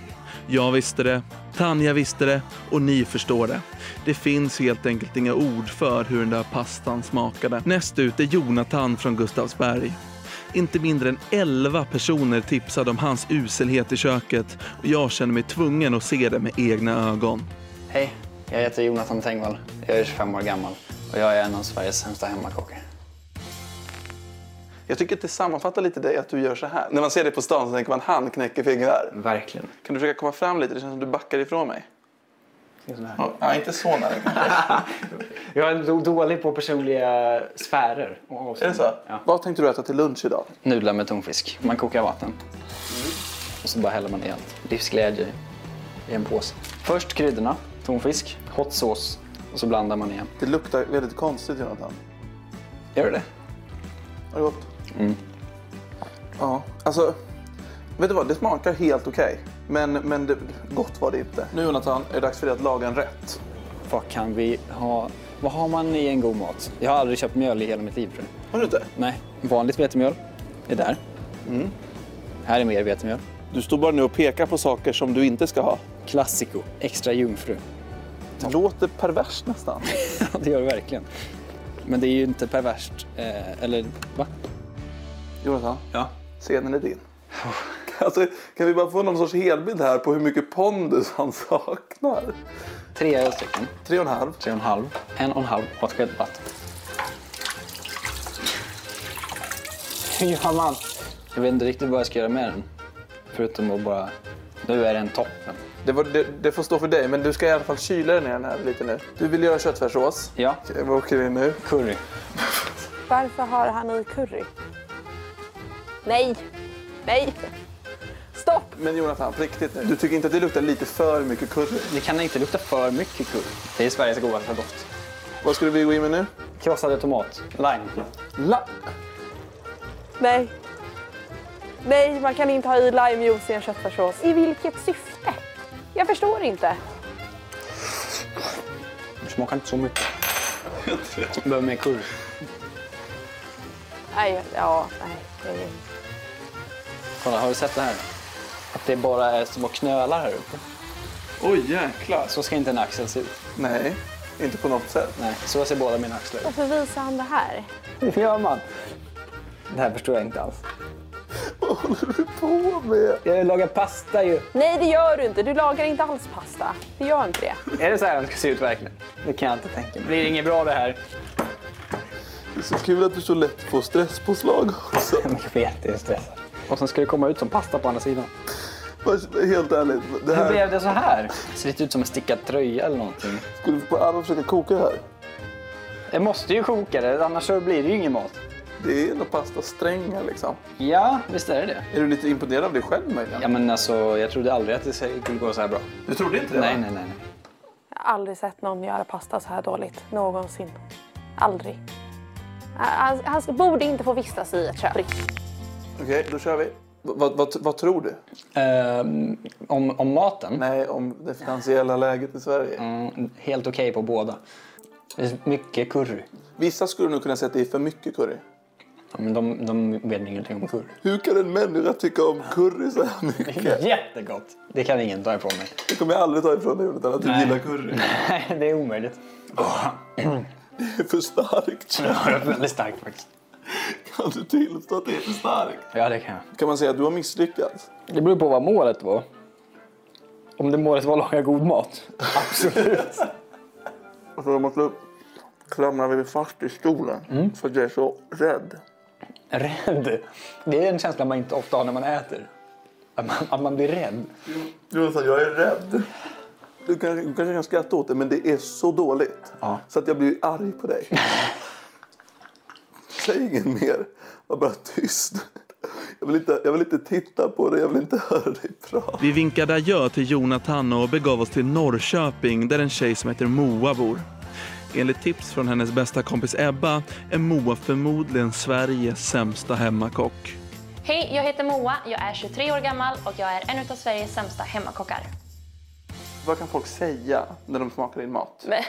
Jag visste det, Tanja visste det och ni förstår det. Det finns helt enkelt inga ord för hur den där pastan smakade. Näst ut är Jonathan från Gustavsberg. Inte mindre än 11 personer tipsade om hans uselhet i köket och jag känner mig tvungen att se det med egna ögon. Hej, jag heter Jonathan Tengvall. Jag är 25 år gammal och jag är en av Sveriges sämsta hemmakockar. Jag tycker att det sammanfattar lite dig att du gör så här. När man ser dig på stan så tänker man han knäcker fingrar. Verkligen. Kan du försöka komma fram lite? Det känns som du backar ifrån mig. Ja, ja, inte så nära. <laughs> Jag är dålig på personliga sfärer. Är det så? Vad tänkte du äta till lunch idag? Nudlar med tonfisk. Man kokar vatten. Och så bara häller man i allt. Livsglädje i en påse. Först kryddorna, tonfisk, hot sauce och så blandar man igen. Det luktar väldigt konstigt Jonathan. Gör det det? Har det gott? Mm. Ja, alltså. Vet du vad, det smakar helt okej. Men, men det, gott var det inte. Nu Jonathan, är det dags för dig att laga en rätt. Vad kan vi ha? Vad har man i en god mat? Jag har aldrig köpt mjöl i hela mitt liv tror jag. Har du inte? Nej. Vanligt vetemjöl är där. Mm. Här är mer vetemjöl. Du står bara nu och pekar på saker som du inte ska ha. Classico. Extra jungfru. Det låter perverst nästan. <laughs> Det gör det verkligen. Men det är ju inte perverst. Eh, eller va? Jonathan, Ja. scenen är din. <laughs> Alltså, kan vi bara få någon sorts helbild här på hur mycket pondus han saknar? Tre stycken. Tre och en halv. Tre och en halv. En och en halv och ett skedpatt. Hur gör man? Jag vet inte riktigt vad jag ska göra med den. Förutom att bara... Nu är den toppen. Det, var, det, det får stå för dig, men du ska i alla fall kyla ner den här lite nu. Du vill göra köttfärssås. Ja. Okej, Vad åker vi nu? Curry. <laughs> Varför har han i curry? Nej! Nej! Stopp! Men Jonathan, på riktigt nu. Du tycker inte att det luktar lite för mycket curry? Det kan inte lukta för mycket curry. Det är Sveriges godaste doft. Vad skulle vi gå in med nu? Krossade tomat. Lime. La Nej. Nej, man kan inte ha i limejuice i en köttfärssås. I vilket syfte? Jag förstår inte. Det smakar inte så mycket. Behöver mer curry. Nej, ja, nej. Kolla, har du sett det här? Att det bara är små knölar här uppe. Oj, jäklar. Så ska inte en axel se ut. Nej, inte på något sätt. Nej, så ser båda mina axlar ut. Varför visar han det här? Hur gör man? Det här förstår jag inte alls. Vad håller du på med? Jag lagar pasta ju. Nej, det gör du inte. Du lagar inte alls pasta. Du gör inte det. Är det så här den ska se ut verkligen? Det kan jag inte tänka mig. Blir det inget bra det här? Det är så kul att du så lätt får stresspåslag också. <laughs> Jag vet, det är stressad. Och sen ska det komma ut som pasta på andra sidan. Helt ärligt. Det Hur här... blev det så här? Ser det ut som en stickad tröja eller någonting? Skulle vi på allvar försöka koka det här? Jag måste ju koka det, annars så blir det ju ingen mat. Det är ändå pastasträngar liksom. Ja, visst är det det. Är du lite imponerad av dig själv möjligen? Ja, men alltså, jag trodde aldrig att det skulle gå så här bra. Du trodde inte det? Nej, va? nej, nej. nej. Jag har aldrig sett någon göra pasta så här dåligt. Någonsin. Aldrig. Han, han borde inte få vistas i ett kök. Okej, då kör vi. Vad, vad, vad tror du? Ehm, om, om maten? Nej, om det finansiella läget i Sverige. Mm, helt okej på båda. Det är mycket curry. Vissa skulle nog kunna säga att det är för mycket curry. Ja, men de, de vet ingenting om curry. Hur kan en människa tycka om curry så här mycket? <laughs> Jättegott! Det kan ingen ta ifrån mig. Det kommer jag aldrig ta ifrån dig Jonathan, att du gillar curry. <laughs> Nej, det är omöjligt. Det är för starkt. Ja, det är väldigt starkt faktiskt. Kan du tillstå att det är för starkt? Ja, det kan jag. Kan man säga att du har misslyckats? Det beror på vad målet var. Om det målet var att laga god mat? Absolut. Alltså jag måste klamra mig fast i stolen för att jag är så rädd. Rädd? Det är en känsla man inte ofta har när man äter. Att man, att man blir rädd. Jonathan, jag är rädd. Du kanske, du kanske kan skratta åt det, men det är så dåligt. Så att jag blir arg på dig. <laughs> Säg inget mer. Var bara tyst. Jag vill, inte, jag vill inte titta på dig, jag vill inte höra dig prata. Vi vinkade adjö till Jonathan och begav oss till Norrköping där en tjej som heter Moa bor. Enligt tips från hennes bästa kompis Ebba är Moa förmodligen Sveriges sämsta hemmakock. Hej, jag heter Moa, jag är 23 år gammal och jag är en av Sveriges sämsta hemmakockar. Vad kan folk säga när de smakar din mat? Men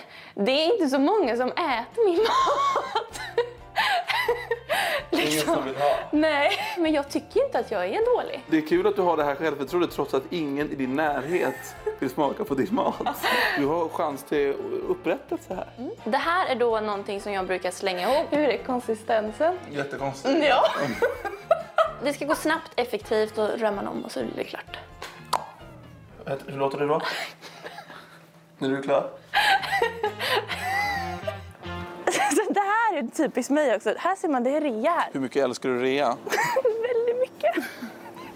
det är inte så många som äter min mat. Liksom. Nej, men jag tycker inte att jag är dålig. Det är kul att du har det här självförtroendet trots att ingen i din närhet vill smaka på din mat. Du har chans till upprättelse här. Det här är då någonting som jag brukar slänga ihop. Hur är konsistensen? Jättekonstigt. Mm, Ja. Det ska gå snabbt, effektivt och rör man om och så är det klart. Hur låter det då? När du är klar? <laughs> Är typiskt mig också. Här ser man, det är rea här. Hur mycket älskar du rea? <laughs> Väldigt mycket.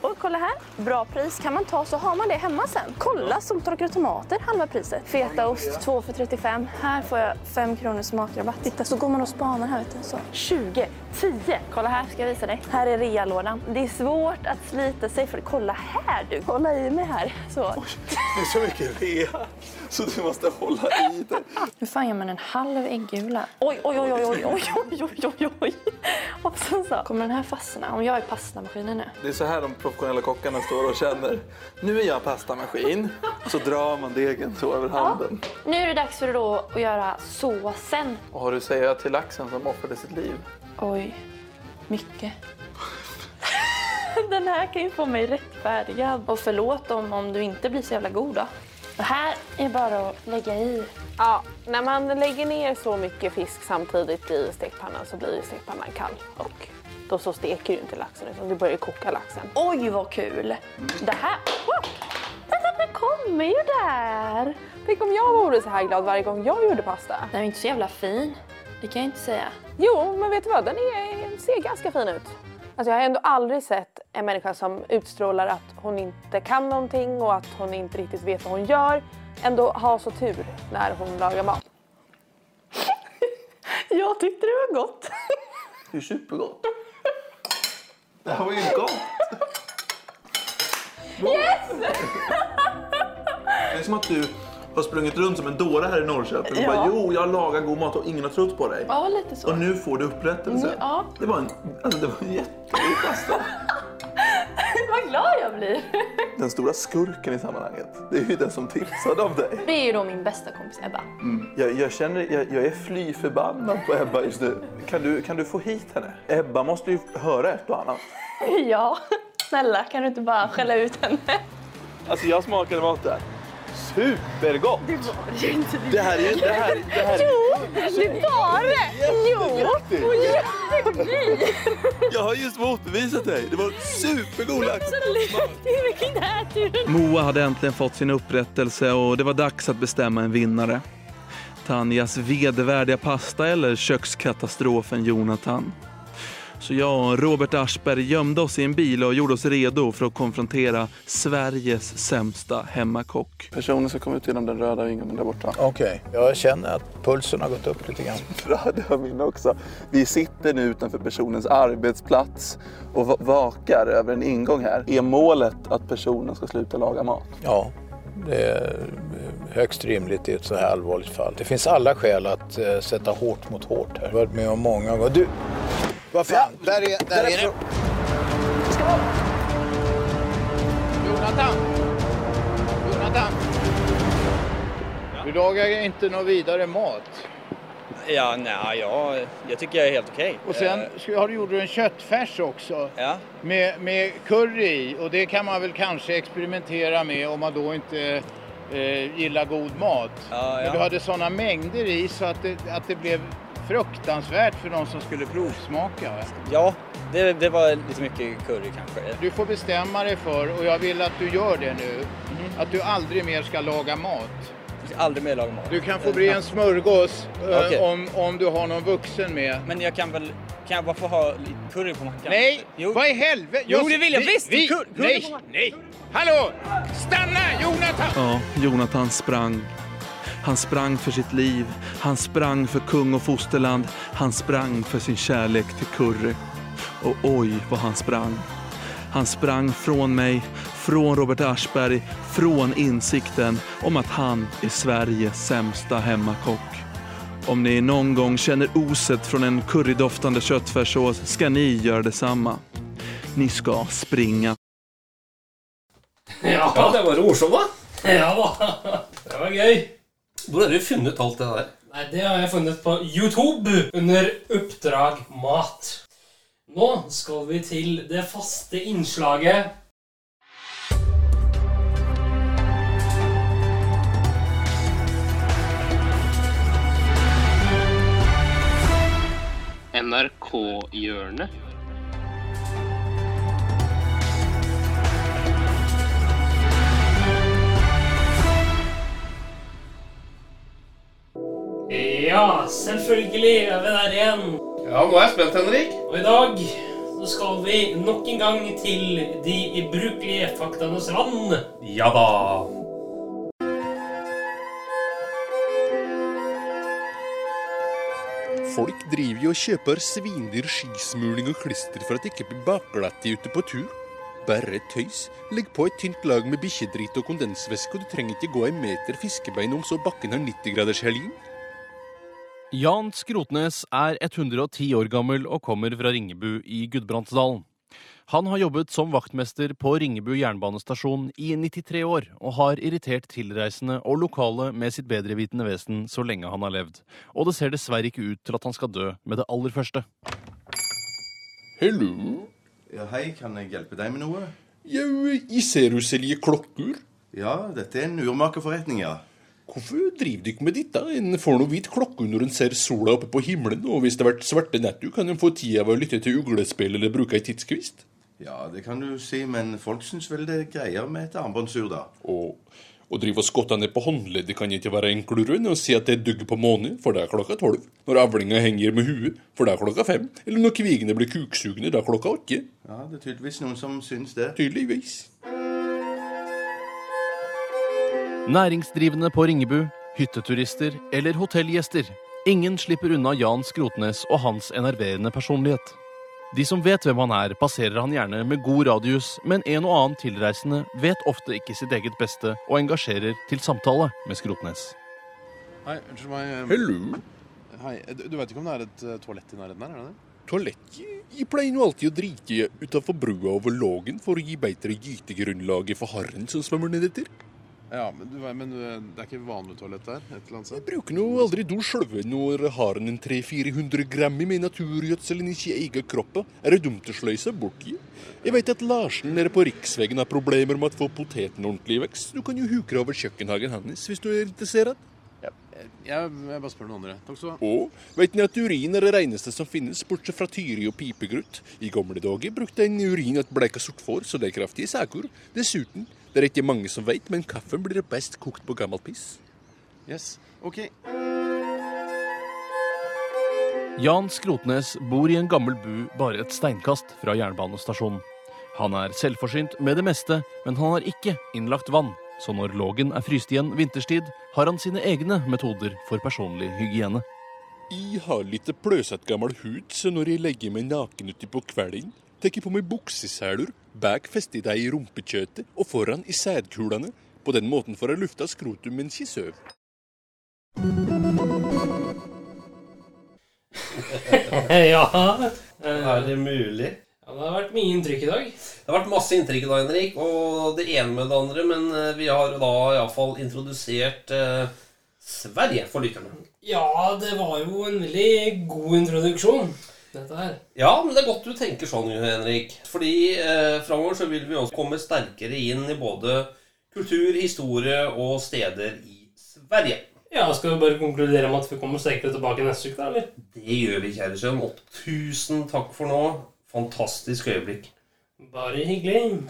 Och kolla här, bra pris kan man ta så har man det hemma sen. Kolla som torkade tomater, halva priset. Fetaost 2 för 35. Här får jag 5 kronor smakrabatt. Titta så går man och spanar här vet du. Så. 20, 10. Kolla här ska jag visa dig. Här är realådan. Det är svårt att slita sig för kolla här du. Kolla i mig här. Så. Det är så mycket rea så du måste hålla i dig. Hur fan gör man en halv äggula? Oj, oj, oj, oj, oj, oj, oj, oj, oj, oj. Och sen så kommer den här fastna. Om jag är pastamaskinen nu. Det är så här de professionella kockarna står och känner. Nu är jag pastamaskin. Så drar man degen så över handen. Nu är det dags för då att göra såsen. Och har du att säga till laxen som offrade sitt liv? Oj, mycket. <laughs> Den här kan ju få mig rättfärdigad. Och förlåt om, om du inte blir så jävla god då. Det här är bara att lägga i. Ja, när man lägger ner så mycket fisk samtidigt i stekpannan så blir stekpannan kall. Och då så steker du inte laxen utan du börjar koka laxen. Oj vad kul! Det här... Oh! Den kommer ju där! Tänk om jag vore så här glad varje gång jag gjorde pasta. Den är inte så jävla fin. Det kan jag inte säga. Jo, men vet du vad? Den är, ser ganska fin ut. Alltså jag har ändå aldrig sett en människa som utstrålar att hon inte kan någonting och att hon inte riktigt vet vad hon gör. Ändå ha så tur när hon lagar mat. <laughs> Jag tyckte det var gott. Det är supergott. Det här var ju gott. Yes! Det är som att du har sprungit runt som en dåre här i Norrköping och Ja. bara jo, jag lagar god mat och ingen har trott på dig. Ja, lite så. Och nu får du upprättelse. Mm, ja. Det var en, alltså det var en jättegod <laughs> pasta. vad glad jag blir. Den stora skurken i sammanhanget, det är ju den som tipsade om dig. Det är ju då min bästa kompis Ebba. Jag, jag känner, jag, jag är fly förbannad på Ebba just nu. Kan du, kan du få hit henne? Ebba måste ju höra ett och annat. <laughs> Ja, snälla kan du inte bara skälla ut henne? Alltså jag smakade maten. Supergott! Det var det ju inte. Det här är ju... Det här, det här, Jo, det var det! Jo! Jättegrattis! Jag har just motbevisat dig. Det var supergod lax. Moa hade äntligen fått sin upprättelse och det var dags att bestämma en vinnare. Tanjas vedervärdiga pasta eller kökskatastrofen Jonathan. Så jag och Robert Aschberg gömde oss i en bil och gjorde oss redo för att konfrontera Sveriges sämsta hemmakock. Personen ska komma ut genom den röda ingången där borta. Okej, jag känner att pulsen har gått upp lite grann. <laughs> Bra, det har min också. Vi sitter nu utanför personens arbetsplats och va- vakar över en ingång här. Är målet att personen ska sluta laga mat? Ja, det är högst rimligt i ett så här allvarligt fall. Det finns alla skäl att eh, sätta hårt mot hårt här. Jag har varit med om många gånger. Du, vad fan, där är, där är det. Jonathan! Jonathan! Du lagar inte någon vidare mat. Ja, nej, ja, jag tycker jag är helt okej. Och sen Eh, har du gjort en köttfärs också. Ja. Med, med curry i. Och det kan man väl kanske experimentera med om man då inte eh, gillar god mat. Ja, ja. Men du hade sådana mängder i så att det, att det blev fruktansvärt för de som skulle provsmaka. Ja, det, det var lite mycket curry kanske. Du får bestämma dig för, och jag vill att du gör det nu, att du aldrig mer ska laga mat. Aldrig mer laga mat. Du kan få bli en smörgås eh, Okej. om, om du har någon vuxen med. Men jag kan väl, kan jag bara få ha lite curry på mackan? Nej, jo. vad i helvete? Jo, det vill jag vi- visst! vi- Curry, curry nej, på mackan. nej! Hallå! Stanna Jonathan! Ja, Jonathan sprang. Han sprang för sitt liv. Han sprang för kung och fosterland. Han sprang för sin kärlek till curry. Och oj, vad han sprang. Han sprang från mig, från Robert Aschberg, från insikten om att han är Sveriges sämsta hemmakock. Om ni någon gång känner oset från en currydoftande köttfärssås ska ni göra detsamma. Ni ska springa. Ja, det var morsomt, va? Ja, <laughs> det var gøy. Hvor har du funnet alt det der? Nei, det har jeg funnet på YouTube under Oppdrag mat. Nå skal vi til det faste innslaget NRK-hjørnet. Ja, selvfølgelig er vi der igjen. Ja, nå er jeg spent, Henrik. Og i dag så skal vi nok en gang til de ubrukelige faktaenes land. Ja da. Folk driver jo og kjøper svindyr skismuling og klister for at det ikke blir bakglatt ute på tur. Bare tøys. Legg på et tynt lag med bikkjedrit og kondensvæske, og du trenger ikke gå en meter fiskebein om så bakken har 90 graders helin. Jan Skrotnes er 110 år gammel og kommer fra Ringebu i Gudbrandsdalen. Han har jobbet som vaktmester på Ringebu jernbanestasjon i 93 år, og har irritert tilreisende og lokale med sitt bedrevitende vesen så lenge han har levd. Og det ser dessverre ikke ut til at han skal dø med det aller første. Hallo? Ja, hei, kan jeg hjelpe deg med noe? Jau, jeg ser du selger klokker. Ja, dette er en urmakerforretning, ja. Hvorfor driver du ikke med dette? En får noe hvit klokke når en ser sola oppe på himmelen, og hvis det har vært svarte netter, kan en få tida ved å lytte til uglespill eller bruke ei tidskvist. Ja, det kan du si, men folk syns vel det er greier med et armbåndsur, da. Og å drive og skotte ned på håndleddet kan ikke være enklere enn å si at det er dugg på månen, for det er klokka tolv. Når avlinga henger med huet, for det er klokka fem. Eller når kvigene blir kuksugne, det er klokka åtte. Ja, det er tydeligvis noen som syns det. Tydeligvis. Næringsdrivende på Ringebu, hytteturister eller hotellgjester. Ingen slipper unna Jan Skrotnes og hans enerverende personlighet. De som vet hvem han er, passerer han gjerne med god radius, men en og annen tilreisende vet ofte ikke sitt eget beste og engasjerer til samtale med Skrotnes. Hei, unnskyld meg. eh, Hello. Hei, du, vet ikke om det er et eh, toalett i nærheten her? er det det? Toalett? Jeg pleier nå alltid å drite utafor brua over Lågen for å gi bedre gytegrunnlaget for harren som svømmer nedetter. Ja, men, men du, det er ikke vanlig toalett der? et eller annet sted? Bruker nå aldri do sjølve når haren en 300-400 gram med naturgjødselen ikke i egen kropp. Er det dumt å sløyse bort i? Jeg vet at Larsen nede på riksvegen har problemer med å få poteten ordentlig i vekst. Du kan jo huke over kjøkkenhagen hans hvis du er interessert. Jeg, jeg bare spør noen andre. Takk skal du ha. Og vet ni at urin er det reneste som finnes, bortsett fra tyri og pipegrutt? I gamle dager brukte en urin et bleika sort får, så det er kraftige saker. Dessuten, det er ikke mange som vet, men kaffen blir best kokt på gammel piss. Yes, ok. Jan Skrotnes bor i en gammel bu bare et steinkast fra jernbanestasjonen. Han er selvforsynt med det meste, men han har ikke innlagt vann. Så når Lågen er fryst igjen vinterstid, har han sine egne metoder for personlig hygiene. Jeg har litt pløsete gammel hud, så når jeg legger meg naken ute på kvelden, tar jeg på meg bukseseler, bak de i rumpekjøttet og foran i sædkulene. På den måten får jeg lufta skrotum mens <laughs> jeg sover. ja. Er det mulig? Ja, det har vært mye inntrykk i dag. Det har vært masse inntrykk i dag, Henrik, og det ene med det andre, men eh, vi har da iallfall introdusert eh, Sverige for lytterne. Ja, det var jo en veldig god introduksjon, dette her. Ja, men det er godt du tenker sånn, Henrik. Fordi eh, framover så vil vi også komme sterkere inn i både kultur, historie og steder i Sverige. Ja, Skal vi bare konkludere med at vi kommer sterkere tilbake neste uke, da, eller? Det gjør vi, kjære sønn. Og tusen takk for nå. Fantastisk øyeblikk. Bare hyggelig.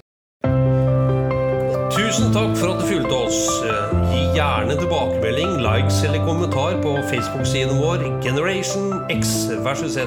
Tusen takk for at du fulgte oss. Eh, Gi gjerne tilbakemelding, likes eller kommentar på Facebook-siden vår Generation X versus Z.